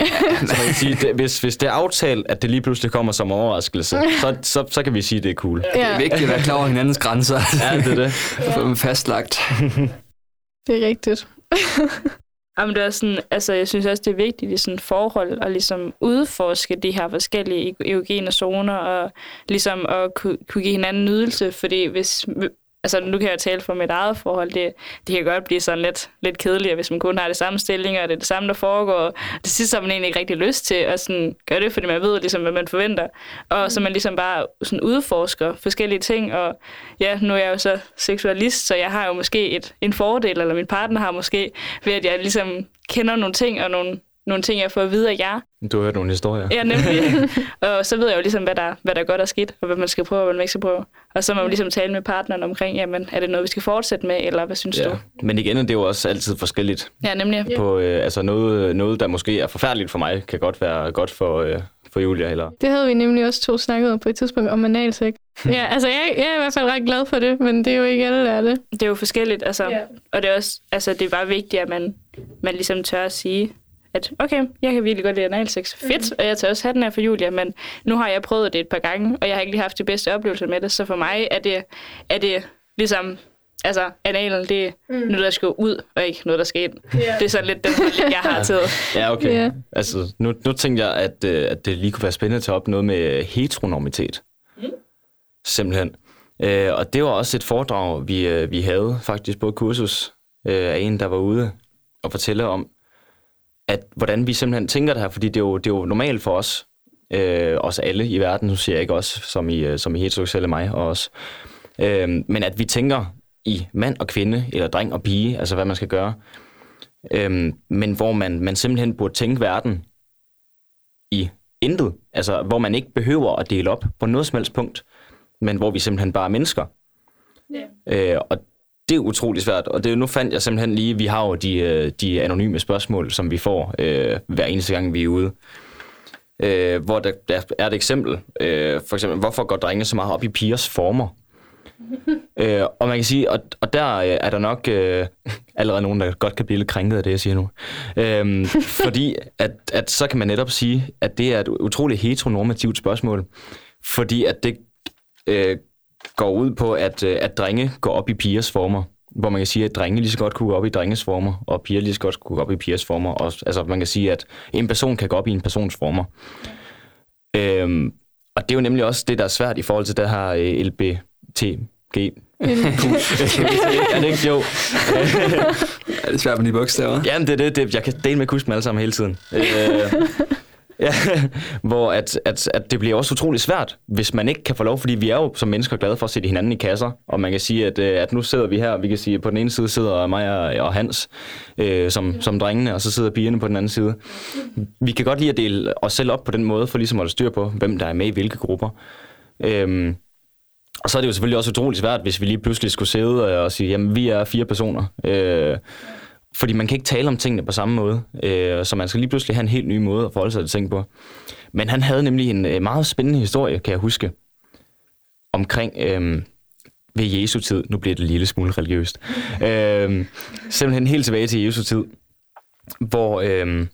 Så kan sige, det, hvis, hvis det er aftalt, at det lige pludselig kommer som overraskelse, så, så, så kan vi sige, at det er cool. Det er vigtigt at være klar over hinandens grænser. Ja, det er det. Få dem fastlagt. Det er rigtigt. Jamen, det er sådan, altså, jeg synes også, det er vigtigt i sådan et forhold at ligesom udforske de her forskellige eugene zoner og ligesom at kunne, kunne give hinanden nydelse, fordi hvis, altså nu kan jeg tale for mit eget forhold, det, det kan godt blive sådan lidt, lidt kedeligt, hvis man kun har det samme stillinger, og det er det samme, der foregår. Det sidste har man egentlig ikke rigtig lyst til at sådan gøre det, fordi man ved ligesom, hvad man forventer. Og så man ligesom bare sådan udforsker forskellige ting, og ja, nu er jeg jo så seksualist, så jeg har jo måske et, en fordel, eller min partner har måske, ved at jeg ligesom kender nogle ting, og nogle, nogle ting, jeg får at vide af jer. Du har hørt nogle historier. Ja, nemlig. og så ved jeg jo ligesom, hvad der, hvad der er godt og skidt, og hvad man skal prøve, og hvad man ikke skal prøve. Og så må man ligesom tale med partneren omkring, jamen, er det noget, vi skal fortsætte med, eller hvad synes Ja. du? Men igen, det er jo også altid forskelligt. Ja, nemlig. På, øh, altså noget, noget, der måske er forfærdeligt for mig, kan godt være godt for, øh, for Julia. Eller... Det havde vi nemlig også to snakket om på et tidspunkt om analsex. ja, altså jeg, jeg er i hvert fald ret glad for det, men det er jo ikke alle, der er det. Det er jo forskelligt, altså. Ja. Og det er også, altså, det er bare vigtigt, at man, man ligesom tør at sige, at okay, jeg kan virkelig godt lide analsex. Fedt, og jeg tør også have den her for Julia, men nu har jeg prøvet det et par gange, og jeg har ikke lige haft de bedste oplevelser med det, så for mig er det, er det ligesom, altså analen, det er mm. noget, der skal ud, og ikke noget, der skal ind. Ja. Det er sådan lidt den holdning, jeg har til. Ja, okay. Ja. Altså, nu, nu tænkte jeg, at, øh, at det lige kunne være spændende at tage op noget med heteronormitet. Mm. Simpelthen. Øh, og det var også et foredrag, vi, øh, vi havde faktisk på et kursus øh, af en, der var ude og fortælle om, at hvordan vi simpelthen tænker det her, fordi det er jo, det er jo normalt for os, øh, os alle i verden, nu siger jeg ikke os, som i, øh, som i heteroseksuelle mig og os, øh, men at vi tænker i mand og kvinde, eller dreng og pige, altså hvad man skal gøre, øh, men hvor man, man simpelthen burde tænke verden i intet, altså hvor man ikke behøver at dele op på noget som helst punkt, men hvor vi simpelthen bare er mennesker. Øh, og det er utrolig svært, og det, nu fandt jeg simpelthen lige, vi har jo de, øh, de anonyme spørgsmål, som vi får øh, hver eneste gang, vi er ude. Øh, hvor der, der er et eksempel, øh, for eksempel, hvorfor går drenge så meget op i pigers former? øh, og man kan sige, og, og der øh, er der nok øh, allerede nogen, der godt kan blive lidt krænket af det, jeg siger nu. Øh, fordi at, at så kan man netop sige, at det er et utroligt heteronormativt spørgsmål, fordi at det øh, går ud på, at, øh, at drenge går op i pigers former. Hvor man kan sige, at drenge lige så godt kunne gå op i drenges former, og piger lige så godt kunne gå op i pigers former. Og, altså man kan sige, at en person kan gå op i en persons former. Øhm, og det er jo nemlig også det, der er svært i forhold til det her øh, LBTG. er det ikke jo? Er det svært med de bogstaver? Jamen, det er det, det. Jeg kan dele med kuske dem alle sammen hele tiden. Øh, ja, hvor at, at, at det bliver også utrolig svært, hvis man ikke kan få lov, fordi vi er jo som mennesker glade for at sætte hinanden i kasser, og man kan sige, at, øh, at nu sidder vi her, vi kan sige, at på den ene side sidder mig og, og Hans øh, som, som drengene, og så sidder pigerne på den anden side. Vi kan godt lide at dele os selv op på den måde, for ligesom at holde styr på, hvem der er med i hvilke grupper. Øhm, og så er det jo selvfølgelig også utrolig svært, hvis vi lige pludselig skulle sidde og sige, jamen vi er fire personer. Øh, fordi man kan ikke tale om tingene på samme måde, øh, så man skal lige pludselig have en helt ny måde at forholde sig til ting på. Men han havde nemlig en øh, meget spændende historie, kan jeg huske, omkring, øh, ved Jesu tid, nu bliver det en lille smule religiøst, øh, simpelthen helt tilbage til Jesu tid, hvor, øh,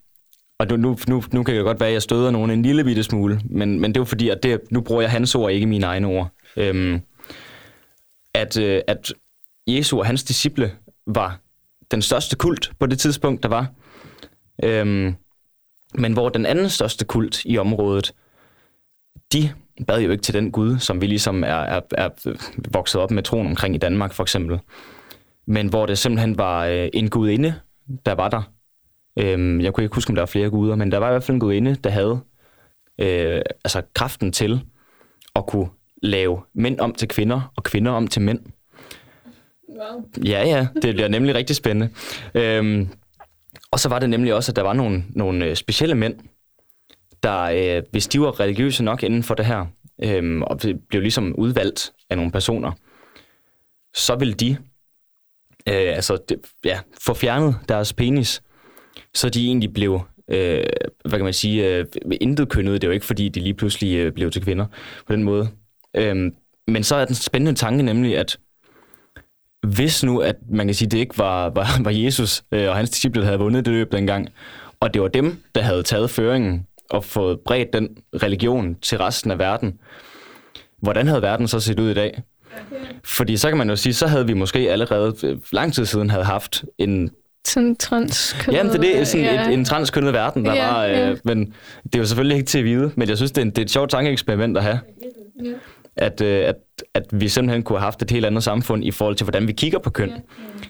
og nu, nu, nu, nu kan det godt være, at jeg støder nogen en lille bitte smule, men, men det er jo fordi, at det, nu bruger jeg hans ord, ikke mine egne ord. Øhm, at, øh, at Jesu og hans disciple var den største kult på det tidspunkt, der var. Øhm, men hvor den anden største kult i området, de bad jo ikke til den Gud, som vi ligesom er, er, er vokset op med troen omkring i Danmark, for eksempel. Men hvor det simpelthen var øh, en gudinde, der var der. Øhm, jeg kunne ikke huske, om der var flere guder, men der var i hvert fald en gudinde, der havde øh, altså kraften til at kunne lave mænd om til kvinder, og kvinder om til mænd. Wow. Ja, ja, det bliver nemlig rigtig spændende. Øhm, og så var det nemlig også, at der var nogle, nogle øh, specielle mænd, der, øh, hvis de var religiøse nok inden for det her, øh, og blev ligesom udvalgt af nogle personer, så ville de øh, altså, det, ja, få fjernet deres penis, så de egentlig blev, øh, hvad kan man sige, øh, intet kønnet. Det er jo ikke, fordi de lige pludselig øh, blev til kvinder på den måde. Øh, men så er den spændende tanke nemlig, at hvis nu, at man kan sige, det ikke var, var, var Jesus øh, og hans disciple, der havde vundet det løb dengang, og det var dem, der havde taget føringen og fået bredt den religion til resten af verden, hvordan havde verden så set ud i dag? Fordi så kan man jo sige, så havde vi måske allerede øh, lang tid siden havde haft en Sådan transkønnet. Jamen, det er det, sådan ja. et, en transkønnet verden, der Ja, var, øh, ja. men det er jo selvfølgelig ikke til at vide, men jeg synes, det er, en, det er et sjovt tankeeksperiment at have. Ja. At, øh, at, at vi simpelthen kunne have haft et helt andet samfund i forhold til, hvordan vi kigger på køn, Det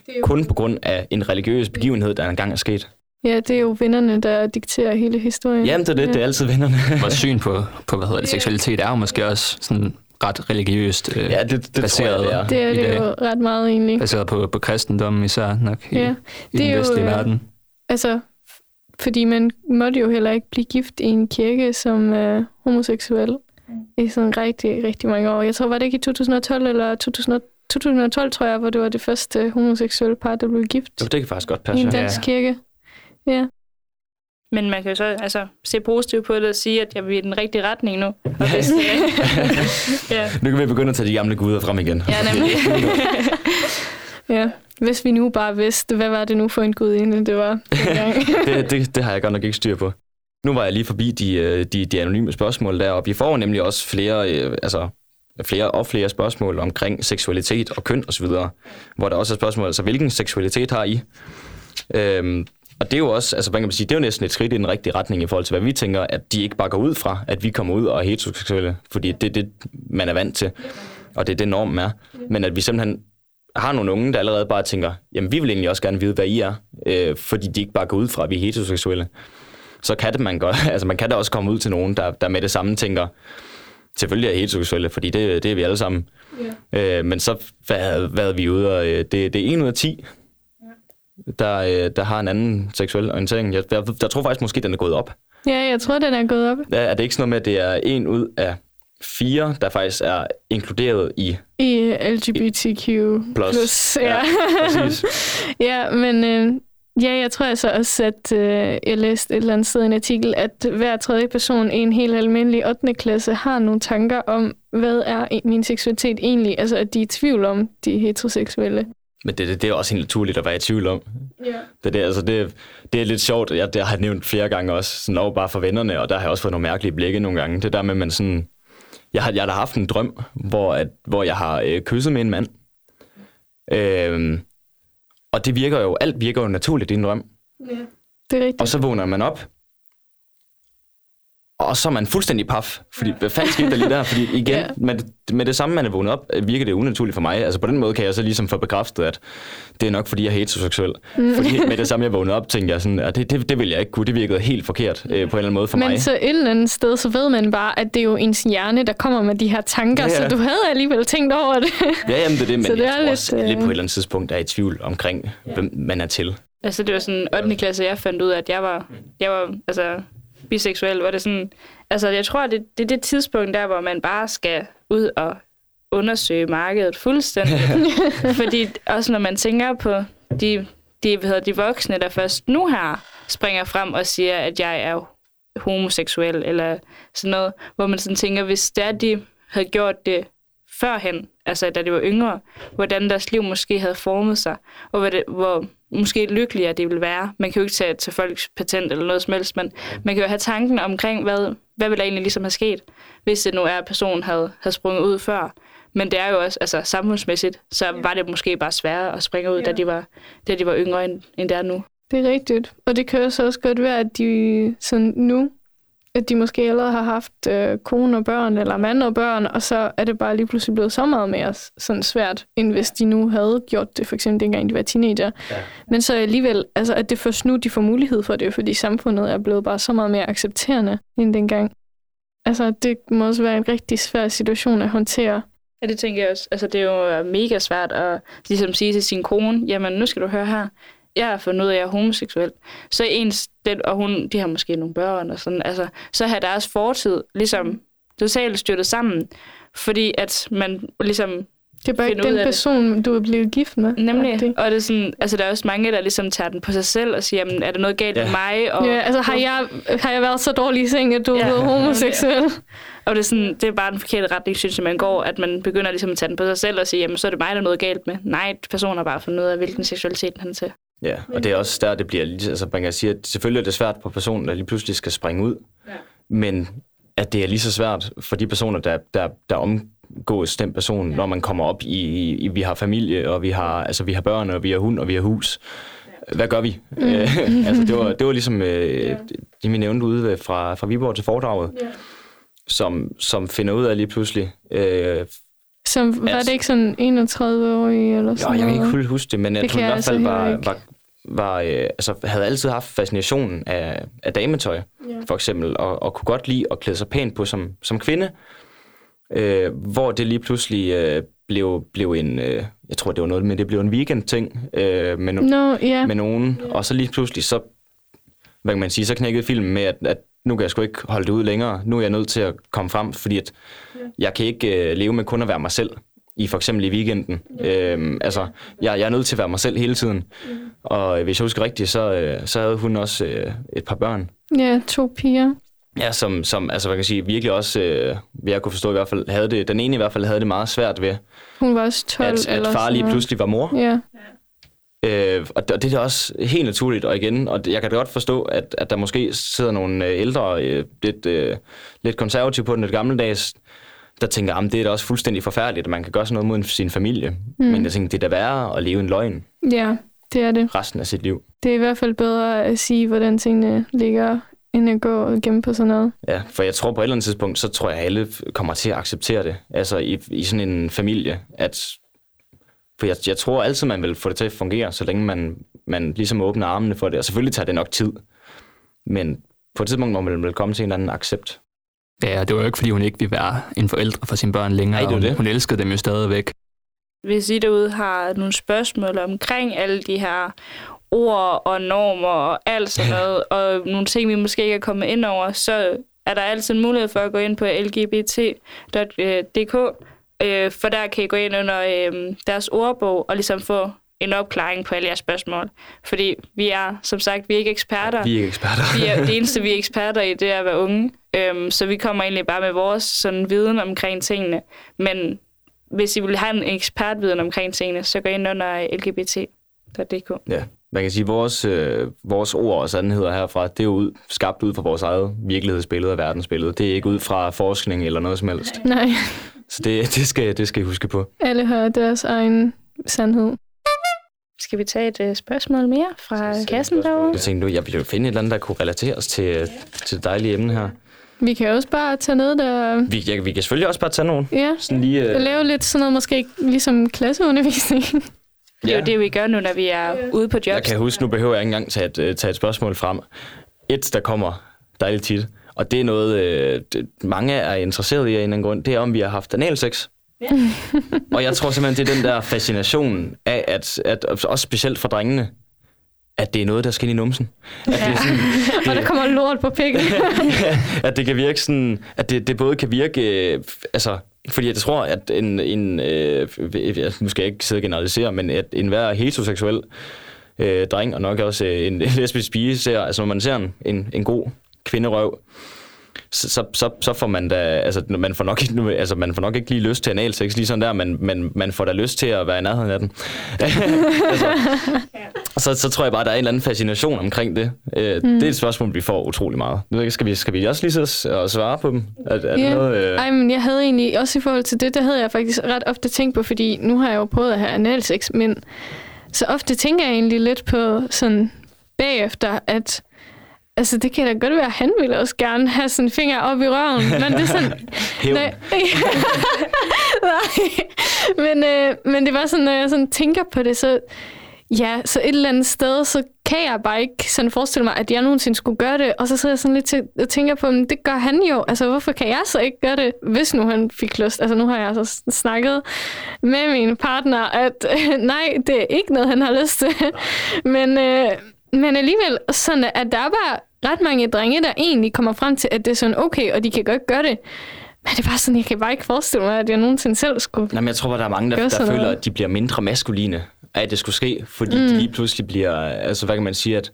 er jo- kun på grund af en religiøs begivenhed, der engang er sket. Ja, det er jo vennerne, der dikterer hele historien. Jamen, det er det, det er altid vennerne. Vores syn på, på hvad hedder det, seksualitet er jo måske også sådan ret religiøst øh, ja, det, det tror jeg, baseret, det er. Det er i det jo ret meget egentlig. baseret på, på kristendommen især nok i, Ja, i det er den jo, vestlige øh, verden. Altså, fordi man måtte jo heller ikke blive gift i en kirke som øh, homoseksuel i sådan rigtig, rigtig mange år. Jeg tror, var det ikke i 2012 eller 2000, 2012, tror jeg, hvor det var det første homoseksuelle par, der blev gift Jo, det kan faktisk godt i passe. en ja. dansk kirke. Ja. Men man kan jo så altså, se positivt på det og sige, at jeg er i den rigtige retning nu. Og hvis, ja, Nu kan vi begynde at tage de gamle guder frem igen. ja, nemlig. ja. Hvis vi nu bare vidste, hvad var det nu for en gudinde, det var det, det, det har jeg godt nok ikke styr på. Nu var jeg lige forbi de, øh, de, de anonyme spørgsmål deroppe. Vi får nemlig også flere, øh, altså, flere og flere spørgsmål omkring seksualitet og køn osv., hvor der også er spørgsmål, altså hvilken seksualitet har I? Øhm, og det er jo også, altså man kan sige, det er jo næsten et skridt i den rigtige retning i forhold til, hvad vi tænker, at de ikke bare går ud fra, at vi kommer ud og er heteroseksuelle, fordi det er det, man er vant til, og det er det normen er. Men at vi simpelthen har nogle unge, der allerede bare tænker, jamen vi vil egentlig også gerne vide, hvad I er, øh, fordi de ikke bare går ud fra, at vi er heteroseksuelle. Så kan det man godt, altså man kan da også komme ud til nogen, der, der med det samme tænker, selvfølgelig er heteroseksuelle, fordi det, det er vi alle sammen. Ja. Øh, men så hvad, hvad vi ude, og øh, det, det er en ud af 10, der, øh, der har en anden seksuel orientering. Jeg, jeg, jeg tror faktisk måske, den er gået op. ja, jeg tror, den er gået op Ja, Er det ikke sådan noget med, at det er en ud af fire, der faktisk er inkluderet i i LGBTQ+. Plus. Plus, ja. Ja, præcis. Ja, men øh, ja, jeg tror altså også, at øh, jeg læste et eller andet sted i en artikel, at hver tredje person i en helt almindelig 8. klasse har nogle tanker om, hvad er e- min seksualitet egentlig? Altså, at de er i tvivl om, de er heteroseksuelle. Men det, det, det er også helt naturligt at være i tvivl om. Ja. Det, det, altså det, det er lidt sjovt. Jeg, det har jeg nævnt flere gange også, sådan over bare for vennerne, og der har jeg også fået nogle mærkelige blikke nogle gange. Det der med, at man sådan... Jeg har, jeg har haft en drøm, hvor, at, hvor jeg har øh, kysset med en mand. Øhm, og det virker jo, alt virker jo naturligt i en drøm. ja. Det er rigtigt. Og så vågner man op, og så er man fuldstændig paf. Fordi, hvad fanden skete der lige der? Fordi igen, Ja. ja. med, med det samme, man er vågnet op, øh, virker det unaturligt for mig. Altså på den måde kan jeg så ligesom få bekræftet, at det er nok, fordi jeg er heteroseksuel. Mm. Fordi med det samme, jeg vågnede op, tænkte jeg sådan, at det, det, det vil jeg ikke kunne. Det virkede helt forkert øh, på en eller anden måde for Men mig. så et eller andet sted, så ved man bare, at det er jo ens hjerne, der kommer med de her tanker, Ja, så ja. du havde alligevel tænkt over det. Ja, jamen det er det, men Så det jeg er tror lidt, også, lidt, lidt på øh, et eller andet tidspunkt er i tvivl omkring, hvem man er til. Altså, det var sådan 8. klasse, jeg fandt ud af, at jeg var, jeg var altså, biseksuel. Var det sådan, altså, jeg tror, det, det er det tidspunkt der, hvor man bare skal ud og undersøge markedet fuldstændig. Fordi også når man tænker på de, de, hvad hedder, de voksne, der først nu her springer frem og siger, at jeg er homoseksuel, eller sådan noget, hvor man sådan tænker, hvis det er, de havde gjort det førhen, altså da de var yngre, hvordan deres liv måske havde formet sig, og hvor, det, hvor måske lykkeligere det ville være. Man kan jo ikke tage til folks patent eller noget som helst, men man kan jo have tanken omkring, hvad, hvad ville der egentlig ligesom have sket, hvis det nu er, at personen havde, havde sprunget ud før. Men det er jo også, altså samfundsmæssigt, så var det måske bare sværere at springe ud, ja. da, de var, da de var yngre, end, end det er nu. Det er rigtigt. Og det kan jo så også godt være, at de sådan nu, at de måske allerede har haft øh, kone og børn, eller mand og børn, og så er det bare lige pludselig blevet så meget mere sådan svært, end hvis de nu havde gjort det, for eksempel dengang de var teenager. Ja. Men så alligevel, altså at det først nu, de får mulighed for det, fordi samfundet er blevet bare så meget mere accepterende end dengang. Altså, det må også være en rigtig svær situation at håndtere. Ja, det tænker jeg også. Altså, det er jo mega svært at ligesom sige til sin kone, jamen, nu skal du høre her, jeg har fundet ud af, at jeg er homoseksuel. Så ens, den, og hun, de har måske nogle børn og sådan, altså, så har deres fortid ligesom totalt styrtet sammen, fordi at man ligesom det er bare ikke den person, det. du er blevet gift med. Nemlig. Det. Og det er sådan, altså, der er også mange, der ligesom tager den på sig selv og siger, jamen, er der noget galt ja. med mig? Og, ja, altså har jeg, har jeg været så dårlig i seng, at du ja. er blevet homoseksuel? Og det er, sådan, det er bare den forkerte retning, synes jeg, man går, at man begynder ligesom at tage den på sig selv og sige, jamen, så er det mig, der er noget galt med. Nej, personen har bare fundet ud af, hvilken seksualitet han er til. Ja, og det er også der, det bliver, altså man kan sige, at selvfølgelig er det svært på personen, der lige pludselig skal springe ud, ja. men at det er lige så svært for de personer, der, der, der omgås den person, ja. når man kommer op i, i, vi har familie, og vi har, altså, vi har børn, og vi har hund, og vi har hus. Hvad gør vi? Mm. altså, det, var, det var ligesom øh, ja. det, vi nævnte ude fra, fra Viborg til foredraget, ja. som, som finder ud af lige pludselig, øh, som, var det ikke sådan 31-årig eller sådan Jo, jeg kan ikke helt huske det, men jeg tror i hvert altså fald var, var, var, øh, altså, havde altid haft fascinationen af, af dametøj, ja. for eksempel, og, og kunne godt lide at klæde sig pænt på som, som kvinde, øh, hvor det lige pludselig øh, blev, blev en, øh, jeg tror det var noget, men det blev en weekend-ting øh, med, no, no, yeah. med nogen, yeah. og så lige pludselig så, hvad kan man sige, så knækkede filmen med, at, at nu kan jeg sgu ikke holde det ud længere. Nu er jeg nødt til at komme frem, fordi at jeg kan ikke øh, leve med kun at være mig selv i for eksempel i weekenden. Ja. Øhm, altså, jeg, jeg er nødt til at være mig selv hele tiden. Ja. Og hvis jeg husker rigtigt, så, øh, så havde hun også øh, et par børn. Ja, to piger. Ja, som, som altså, hvad kan jeg sige, virkelig også, øh, jeg kunne forstå i hvert fald, havde det, den ene i hvert fald havde det meget svært ved, hun var også 12 at, at far lige pludselig var mor. Ja. Øh, og det, det er også helt naturligt, og igen, og jeg kan godt forstå, at, at der måske sidder nogle øh, ældre, øh, lidt, øh, lidt konservative på den lidt gammeldags, der tænker, at det er da også fuldstændig forfærdeligt, at man kan gøre sådan noget mod sin familie. Mm. Men jeg tænker, det er da værre at leve en løgn. Ja, det er det. Resten af sit liv. Det er i hvert fald bedre at sige, hvordan tingene ligger, end at gå og gemme på sådan noget. Ja, for jeg tror på et eller andet tidspunkt, så tror jeg, at alle kommer til at acceptere det. Altså i, i sådan en familie, at for jeg, jeg tror altid, man vil få det til at fungere, så længe man, man ligesom åbner armene for det. Og selvfølgelig tager det nok tid. Men på et tidspunkt må man vel komme til en eller anden accept. Ja, det var jo ikke, fordi hun ikke ville være en forældre for sine børn længere. Nej, det det. Hun elskede dem jo stadigvæk. Hvis I derude har nogle spørgsmål omkring alle de her ord og normer og alt sådan noget, og nogle ting, vi måske ikke er kommet ind over, så er der altid en mulighed for at gå ind på lgbt.dk, øh, for der kan I gå ind under øh, deres ordbog og ligesom få en opklaring på alle jeres spørgsmål. Fordi vi er, som sagt, vi er ikke eksperter. Vi er ikke eksperter. vi er, det eneste, vi er eksperter i, det er at være unge. Øhm, så vi kommer egentlig bare med vores sådan, viden omkring tingene. Men hvis I vil have en ekspertviden omkring tingene, så gå ind under lgbt.dk. Ja, man kan sige, at vores, øh, vores ord og sandheder herfra, det er jo ud, skabt ud fra vores eget virkelighedsbillede og verdensbillede. Det er ikke ud fra forskning eller noget som helst. Nej. Så det, det, skal, det skal I huske på. Alle har deres egen sandhed. Skal vi tage et uh, spørgsmål mere fra kassen derovre? Jeg tænkte nu, jeg ville jo finde et eller andet, der kunne relateres til, til det dejlige emne her. Vi kan også bare tage noget, der... Vi, ja, vi kan selvfølgelig også bare tage nogen. Ja, sådan lige, uh... lave lidt sådan noget, måske ligesom klasseundervisning. Det er ja. jo det, vi gør nu, når vi er ja. ude på jobs. Jeg kan huske, nu behøver jeg ikke engang tage et, øh, tage et spørgsmål frem. Et, der kommer dejligt tit, og det er noget, øh, det, mange er interesseret i af en eller anden grund, det er, om vi har haft analsex. Ja. og jeg tror simpelthen, det er den der fascination af, at, at også specielt for drengene, at det er noget, der skal ind i numsen. At ja. det er sådan, det, og der kommer lort på pikken. at det kan virke sådan, at det, det både kan virke, øh, altså, fordi jeg tror, at en, en øh, nu skal jeg ikke sidde og generalisere, men at en hver heteroseksuel øh, dreng, og nok også en, en lesbisk pige, ser, altså når man ser en, en, en god kvinderøv, så, så, så, så får man da, altså man får, nok, ikke- altså man får nok ikke lige lyst til analsex lige sådan der, men, men man får da lyst til at være i nærheden af den. altså, så, så tror jeg bare, der er en eller anden fascination omkring det. Øh, mm. Det er et spørgsmål, vi får utrolig meget. Nu Skal vi, skal vi også lige så s- og svare på dem? Er, er Ja. noget, øh... Ej, men jeg havde egentlig, også i forhold til det, der havde jeg faktisk ret ofte tænkt på, fordi nu har jeg jo prøvet at have analsex, men så ofte tænker jeg egentlig lidt på sådan bagefter, at altså det kan da godt være, at han ville også gerne have sådan en finger op i røven, men det er sådan. Nej. Nej. Men, øh, men det var sådan, når jeg sådan tænker på det, så ja, så et eller andet sted, så kan jeg bare ikke sådan forestille mig, at jeg nogensinde skulle gøre det. Og så sidder jeg sådan lidt til, og tænker på, men det gør han jo. Altså, hvorfor kan jeg så ikke gøre det, hvis nu han fik lyst? Altså, nu har jeg så snakket med min partner, at øh, nej, det er ikke noget, han har lyst til. men, øh, men alligevel, sådan at der er bare ret mange drenge, der egentlig kommer frem til, at det er sådan okay, og de kan godt gøre det. Men det er bare sådan, jeg kan bare ikke forestille mig, at jeg nogensinde selv skulle. Nej, men jeg tror bare, der er mange, der, der føler, noget. at de bliver mindre maskuline at det skulle ske, fordi mm. de lige pludselig bliver, altså hvad kan man sige, at,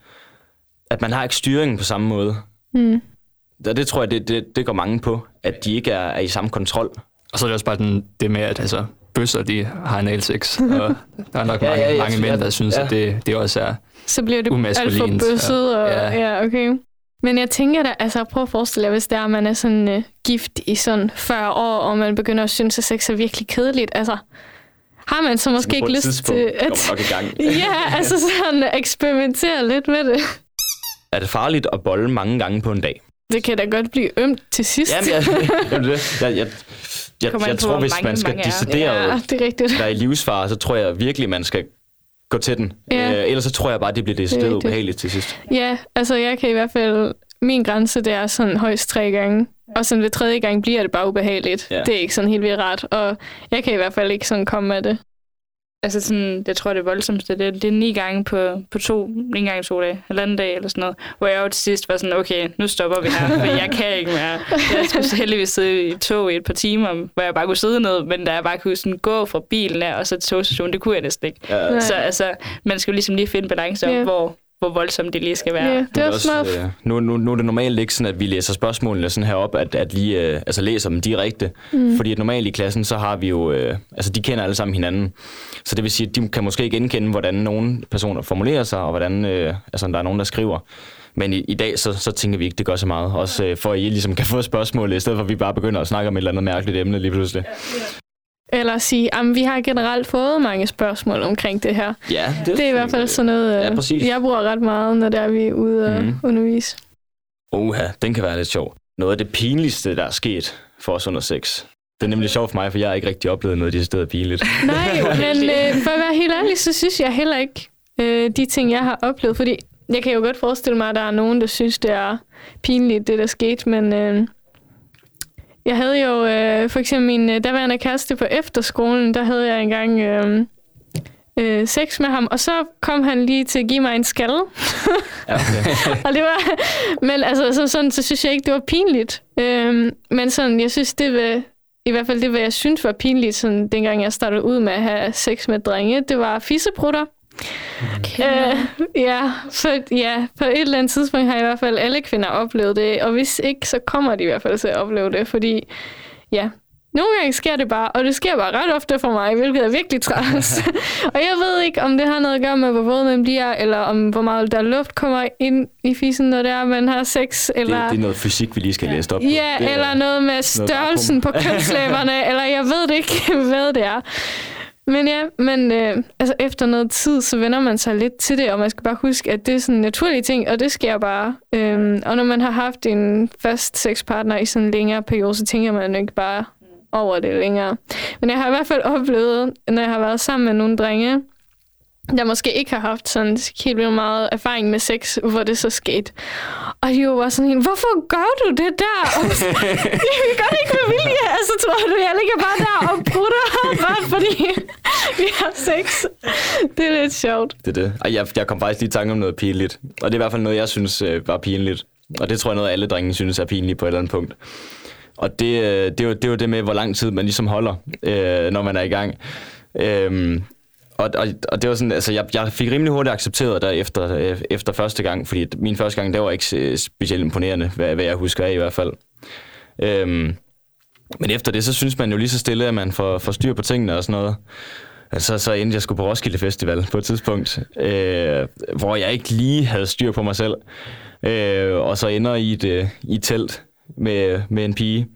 at man har ikke styringen på samme måde. Mm. Og det tror jeg, det, det, det går mange på, at de ikke er, er i samme kontrol. Og så er det også bare den, det med, at altså, bøsser, de har analsex, og der er nok Ja, mange, ja, ja, mange mænd, der synes, Ja. at det, det også er... Så bliver det alt for bøsset. Og, ja. ja. ja, okay. Men jeg tænker da, altså prøv at forestille jer, hvis det er, at man er sådan uh, gift i sådan 40 år, og man begynder at synes, at sex er virkelig kedeligt. Altså, har man så måske ikke lyst til at... nok i gang. ja, altså sådan eksperimentere lidt med det. Er det farligt at bolle mange gange på en dag? Det kan da godt blive ømt til sidst. Jamen, jeg, jamen det, jeg, jeg, jeg, jeg på, tror, hvis mange man skal mange er. decideret ja, det er rigtigt. være i livsfare, så tror jeg virkelig, man skal gå til den. Ja. Øh, ellers så tror jeg bare, det bliver decideret rigtigt. ubehageligt til sidst. Ja, altså jeg kan i hvert fald... Min grænse, det er sådan højst tre gange. Og sådan ved tredje gang bliver det bare ubehageligt. Ja. Det er ikke sådan helt vildt rart. Og jeg kan i hvert fald ikke sådan komme med det. Altså sådan, jeg tror, det voldsomste, det, det er ni gange på, på to, en gang i to dage, halvanden dag eller sådan noget, hvor jeg jo til sidst var sådan, okay, nu stopper vi her, for jeg kan ikke mere. Jeg skulle så heldigvis sidde i tog i et par timer, hvor jeg bare kunne sidde ned, men da jeg bare kunne sådan gå fra bilen af, og så til togstationen, det kunne jeg næsten ikke. Ja. Så altså, man skal jo ligesom lige finde balance om, Ja. hvor, hvor voldsomt det lige skal være. Ja, det er også øh, nu, nu, nu er det normalt ikke sådan, at vi læser spørgsmålene sådan herop, at, at lige øh, altså læser dem direkte. Mm. Fordi at normalt i klassen, så har vi jo, øh, altså de kender alle sammen hinanden. Så det vil sige, at de kan måske genkende, hvordan nogle personer formulerer sig, og hvordan øh, altså, der er nogen, der skriver. Men i, i dag, så, så tænker vi ikke, det gør så meget. Også øh, for at I ligesom kan få spørgsmål, i stedet for at vi bare begynder at snakke om et eller andet mærkeligt emne lige pludselig. Eller sige, at vi har generelt fået mange spørgsmål omkring det her. Ja, Det er i hvert fald sådan noget, Ja, øh, præcis. jeg bruger ret meget, når der er vi er ude og Mhm. undervise. Oha, den kan være lidt sjov. Noget af det pinligste, der er sket for os under sex. Det er nemlig sjovt for mig, for jeg har ikke rigtig oplevet noget af de steder pinligt. Nej, men øh, for at være helt ærlig, så synes jeg heller ikke øh, de ting, jeg har oplevet. Fordi jeg kan jo godt forestille mig, at der er nogen, der synes, det er pinligt, det der skete. Men øh, jeg havde jo øh, for eksempel min øh, daværende kæreste på efterskolen, der havde jeg engang øh, øh, sex med ham. Og så kom han lige til at give mig en skalle. Okay. og det var, men altså, så, sådan, så synes jeg ikke, det var pinligt. Øhm, men sådan, jeg synes, det var, i hvert fald det, hvad jeg synes var pinligt, sådan, dengang jeg startede ud med at have sex med drenge, det var fisseprutter. Øh, ja, for, ja, på et eller andet tidspunkt har i hvert fald alle kvinder oplevet det, og hvis ikke, så kommer de i hvert fald til at opleve det, fordi ja, nogle gange sker det bare, og det sker bare ret ofte for mig, hvilket er virkelig træls. og jeg ved ikke, om det har noget at gøre med, hvor våd man bliver, eller om hvor meget der luft kommer ind i fissen, når det er, man har sex, Det, eller... det er noget fysik, vi lige skal læse op på. Ja, det er, eller noget med størrelsen på kønslæberne, eller jeg ved det ikke, hvad det er. Men ja, men øh, altså efter noget tid, så vender man sig lidt til det, og man skal bare huske, at det er sådan en naturlig ting, og det sker bare. Øhm, og når man har haft en fast sexpartner i sådan en længere periode, så tænker man ikke bare over det længere. Men jeg har i hvert fald oplevet, når jeg har været sammen med nogle drenge, der måske ikke har haft sådan helt vildt meget erfaring med sex, hvor det så skete. Og de var sådan helt, hvorfor gør du det der? Og jeg gør det ikke med vilje. Altså, tror du, jeg ligger bare der og brutter, bare fordi vi har sex. Det er lidt sjovt. Det er det. Og jeg, jeg kom faktisk lige i tanke om noget pinligt. Og det er i hvert fald noget, jeg synes øh, var pinligt. Og det tror jeg noget, alle drenge synes er pinligt på et eller andet punkt. Og det, øh, det, er jo, det er jo det med, hvor lang tid man ligesom holder, øh, når man er i gang. Øhm, og, og, og det var sådan, altså jeg, jeg fik rimelig hurtigt accepteret der efter, øh, efter første gang, fordi min første gang, der var ikke øh, specielt imponerende, hvad, hvad jeg husker af i hvert fald. Øhm, men efter det, så synes man jo lige så stille, at man får, får styr på tingene og sådan noget. Altså, så endte jeg skulle på Roskilde Festival på et tidspunkt, øh, hvor jeg ikke lige havde styr på mig selv. Øh, og så ender i et, øh, i et telt med, med en pige,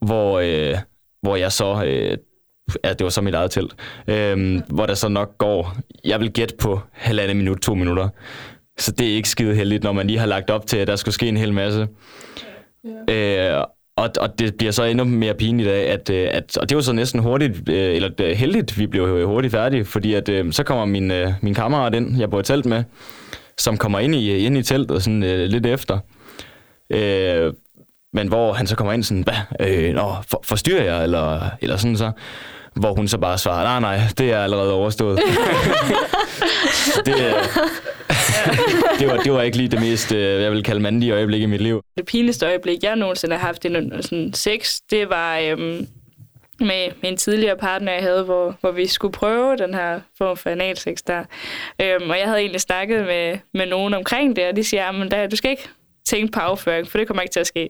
hvor, øh, hvor jeg så... Øh, ja, det var så mit eget telt, øh, hvor der så nok går, jeg vil gætte på halvandet minut, to minutter. Så det er ikke skide heldigt, når man lige har lagt op til, at der skulle ske en hel masse. Ja. Øh, og, og det bliver så endnu mere pinligt af, at, øh, at og det var så næsten hurtigt, øh, eller øh, heldigt, vi blev hurtigt færdige, fordi at, så kommer min, min kammerat ind, jeg bor i telt med, som kommer ind i, ind i teltet sådan lidt efter. Øh, men hvor han så kommer ind sådan, hvad, øh, nå, for, forstyrrer jeg, eller, eller sådan så. Hvor hun så bare svarer, nej, nej, det er allerede overstået. det, det, var, det var ikke lige det mest, øh, jeg vil kalde mandige øjeblik i mit liv. Det pinligste øjeblik, jeg nogensinde har haft i sådan sex, det var øhm, med, med en tidligere partner, jeg havde, hvor, hvor vi skulle prøve den her form for analsex der. Øhm, og jeg havde egentlig snakket med, med nogen omkring det, og de siger, at du skal ikke tænke på afføring, for det kommer ikke til at ske.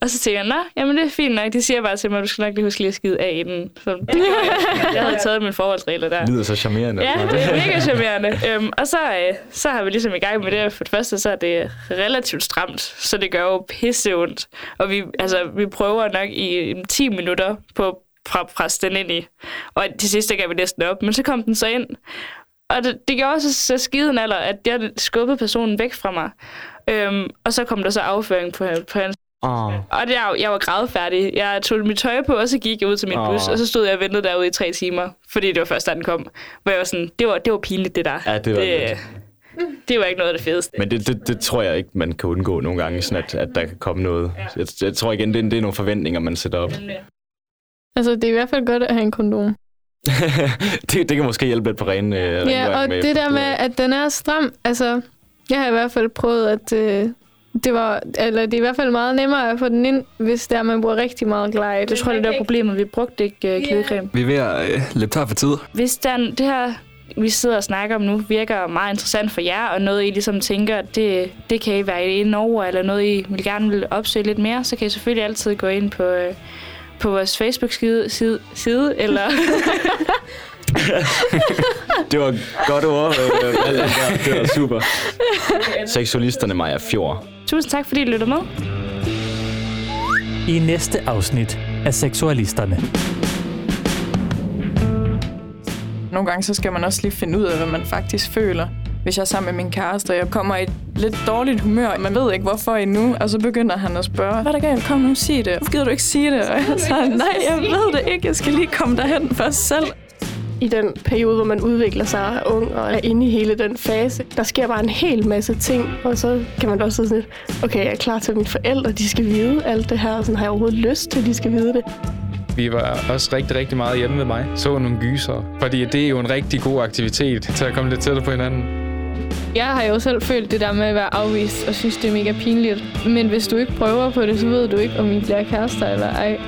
Og så tænker jeg, jamen det er fint nok. De siger bare til mig, at du skal nok lige huske lige at skide af i den. Så jeg. havde taget mine forholdsregler der. Det lyder så charmerende. Ja, det er mega charmerende. øhm, og så, øh, så har vi ligesom i gang med det. For det første, så er det relativt stramt, så det gør jo pisse ondt. Og vi, altså, vi prøver nok i 10 minutter på at presse den ind i. Og til sidst gav vi næsten op, men så kom den så ind. Og det, det gjorde også så skiden alder, at jeg skubbede personen væk fra mig. Øhm, og så kom der så afføring på, på hans Oh. Og det, jeg, jeg var grædfærdig. Jeg tog mit tøj på, og så gik jeg ud til min oh. bus, og så stod jeg og ventede derude i tre timer, fordi det var først, da den kom. Hvor jeg var sådan, det var, det var pinligt, det der. Ja, det var det, det var ikke noget af det fedeste. Men det, det, det tror jeg ikke, man kan undgå nogle gange, sådan at, at der kan komme noget. Ja. Jeg, jeg tror igen, det, det er nogle forventninger, man sætter op. Altså, det er i hvert fald godt at have en kondom. det, det kan måske hjælpe lidt på ren øh, Ja, og med, det der med, at den er stram, altså, jeg har i hvert fald prøvet, at øh, det var, eller det er i hvert fald meget nemmere at få den ind, hvis der man bruger rigtig meget glide. Det tror jeg, det er problemet. Vi brugte ikke uh, glidecreme. Vi er ved at uh, løbe tør for tid. Hvis der, det her, vi sidder og snakker om nu, virker meget interessant for jer, og noget, I ligesom tænker, det, det kan I være inde over, eller noget, I vil gerne vil opsøge lidt mere, så kan I selvfølgelig altid gå ind på, uh, på vores Facebook-side, side, side eller det var godt ord. Det var super. Seksualisterne Maja Fjord. Tusind tak, fordi I lyttede med. I næste afsnit af Seksualisterne. Nogle gange så skal man også lige finde ud af, hvad man faktisk føler. Hvis jeg er sammen med min kæreste, og jeg kommer i et lidt dårligt humør, man ved ikke hvorfor endnu, og så begynder han at spørge, hvad er der galt? Kom nu, sig det. Gider du ikke sige det? Og jeg sagde, nej, jeg ved det ikke. Jeg skal lige komme derhen først selv i den periode, hvor man udvikler sig ung og er inde i hele den fase. Der sker bare en hel masse ting, og så kan man også sådan lidt, okay, jeg er klar til, at mine forældre de skal vide alt det her, og sådan har jeg overhovedet lyst til, at de skal vide det. Vi var også rigtig, rigtig meget hjemme med mig. Så nogle gyser, fordi det er jo en rigtig god aktivitet til at komme lidt tættere på hinanden. Jeg har jo selv følt det der med at være afvist, og synes, det er mega pinligt. Men hvis du ikke prøver på det, så ved du ikke, om I bliver kærester eller ej.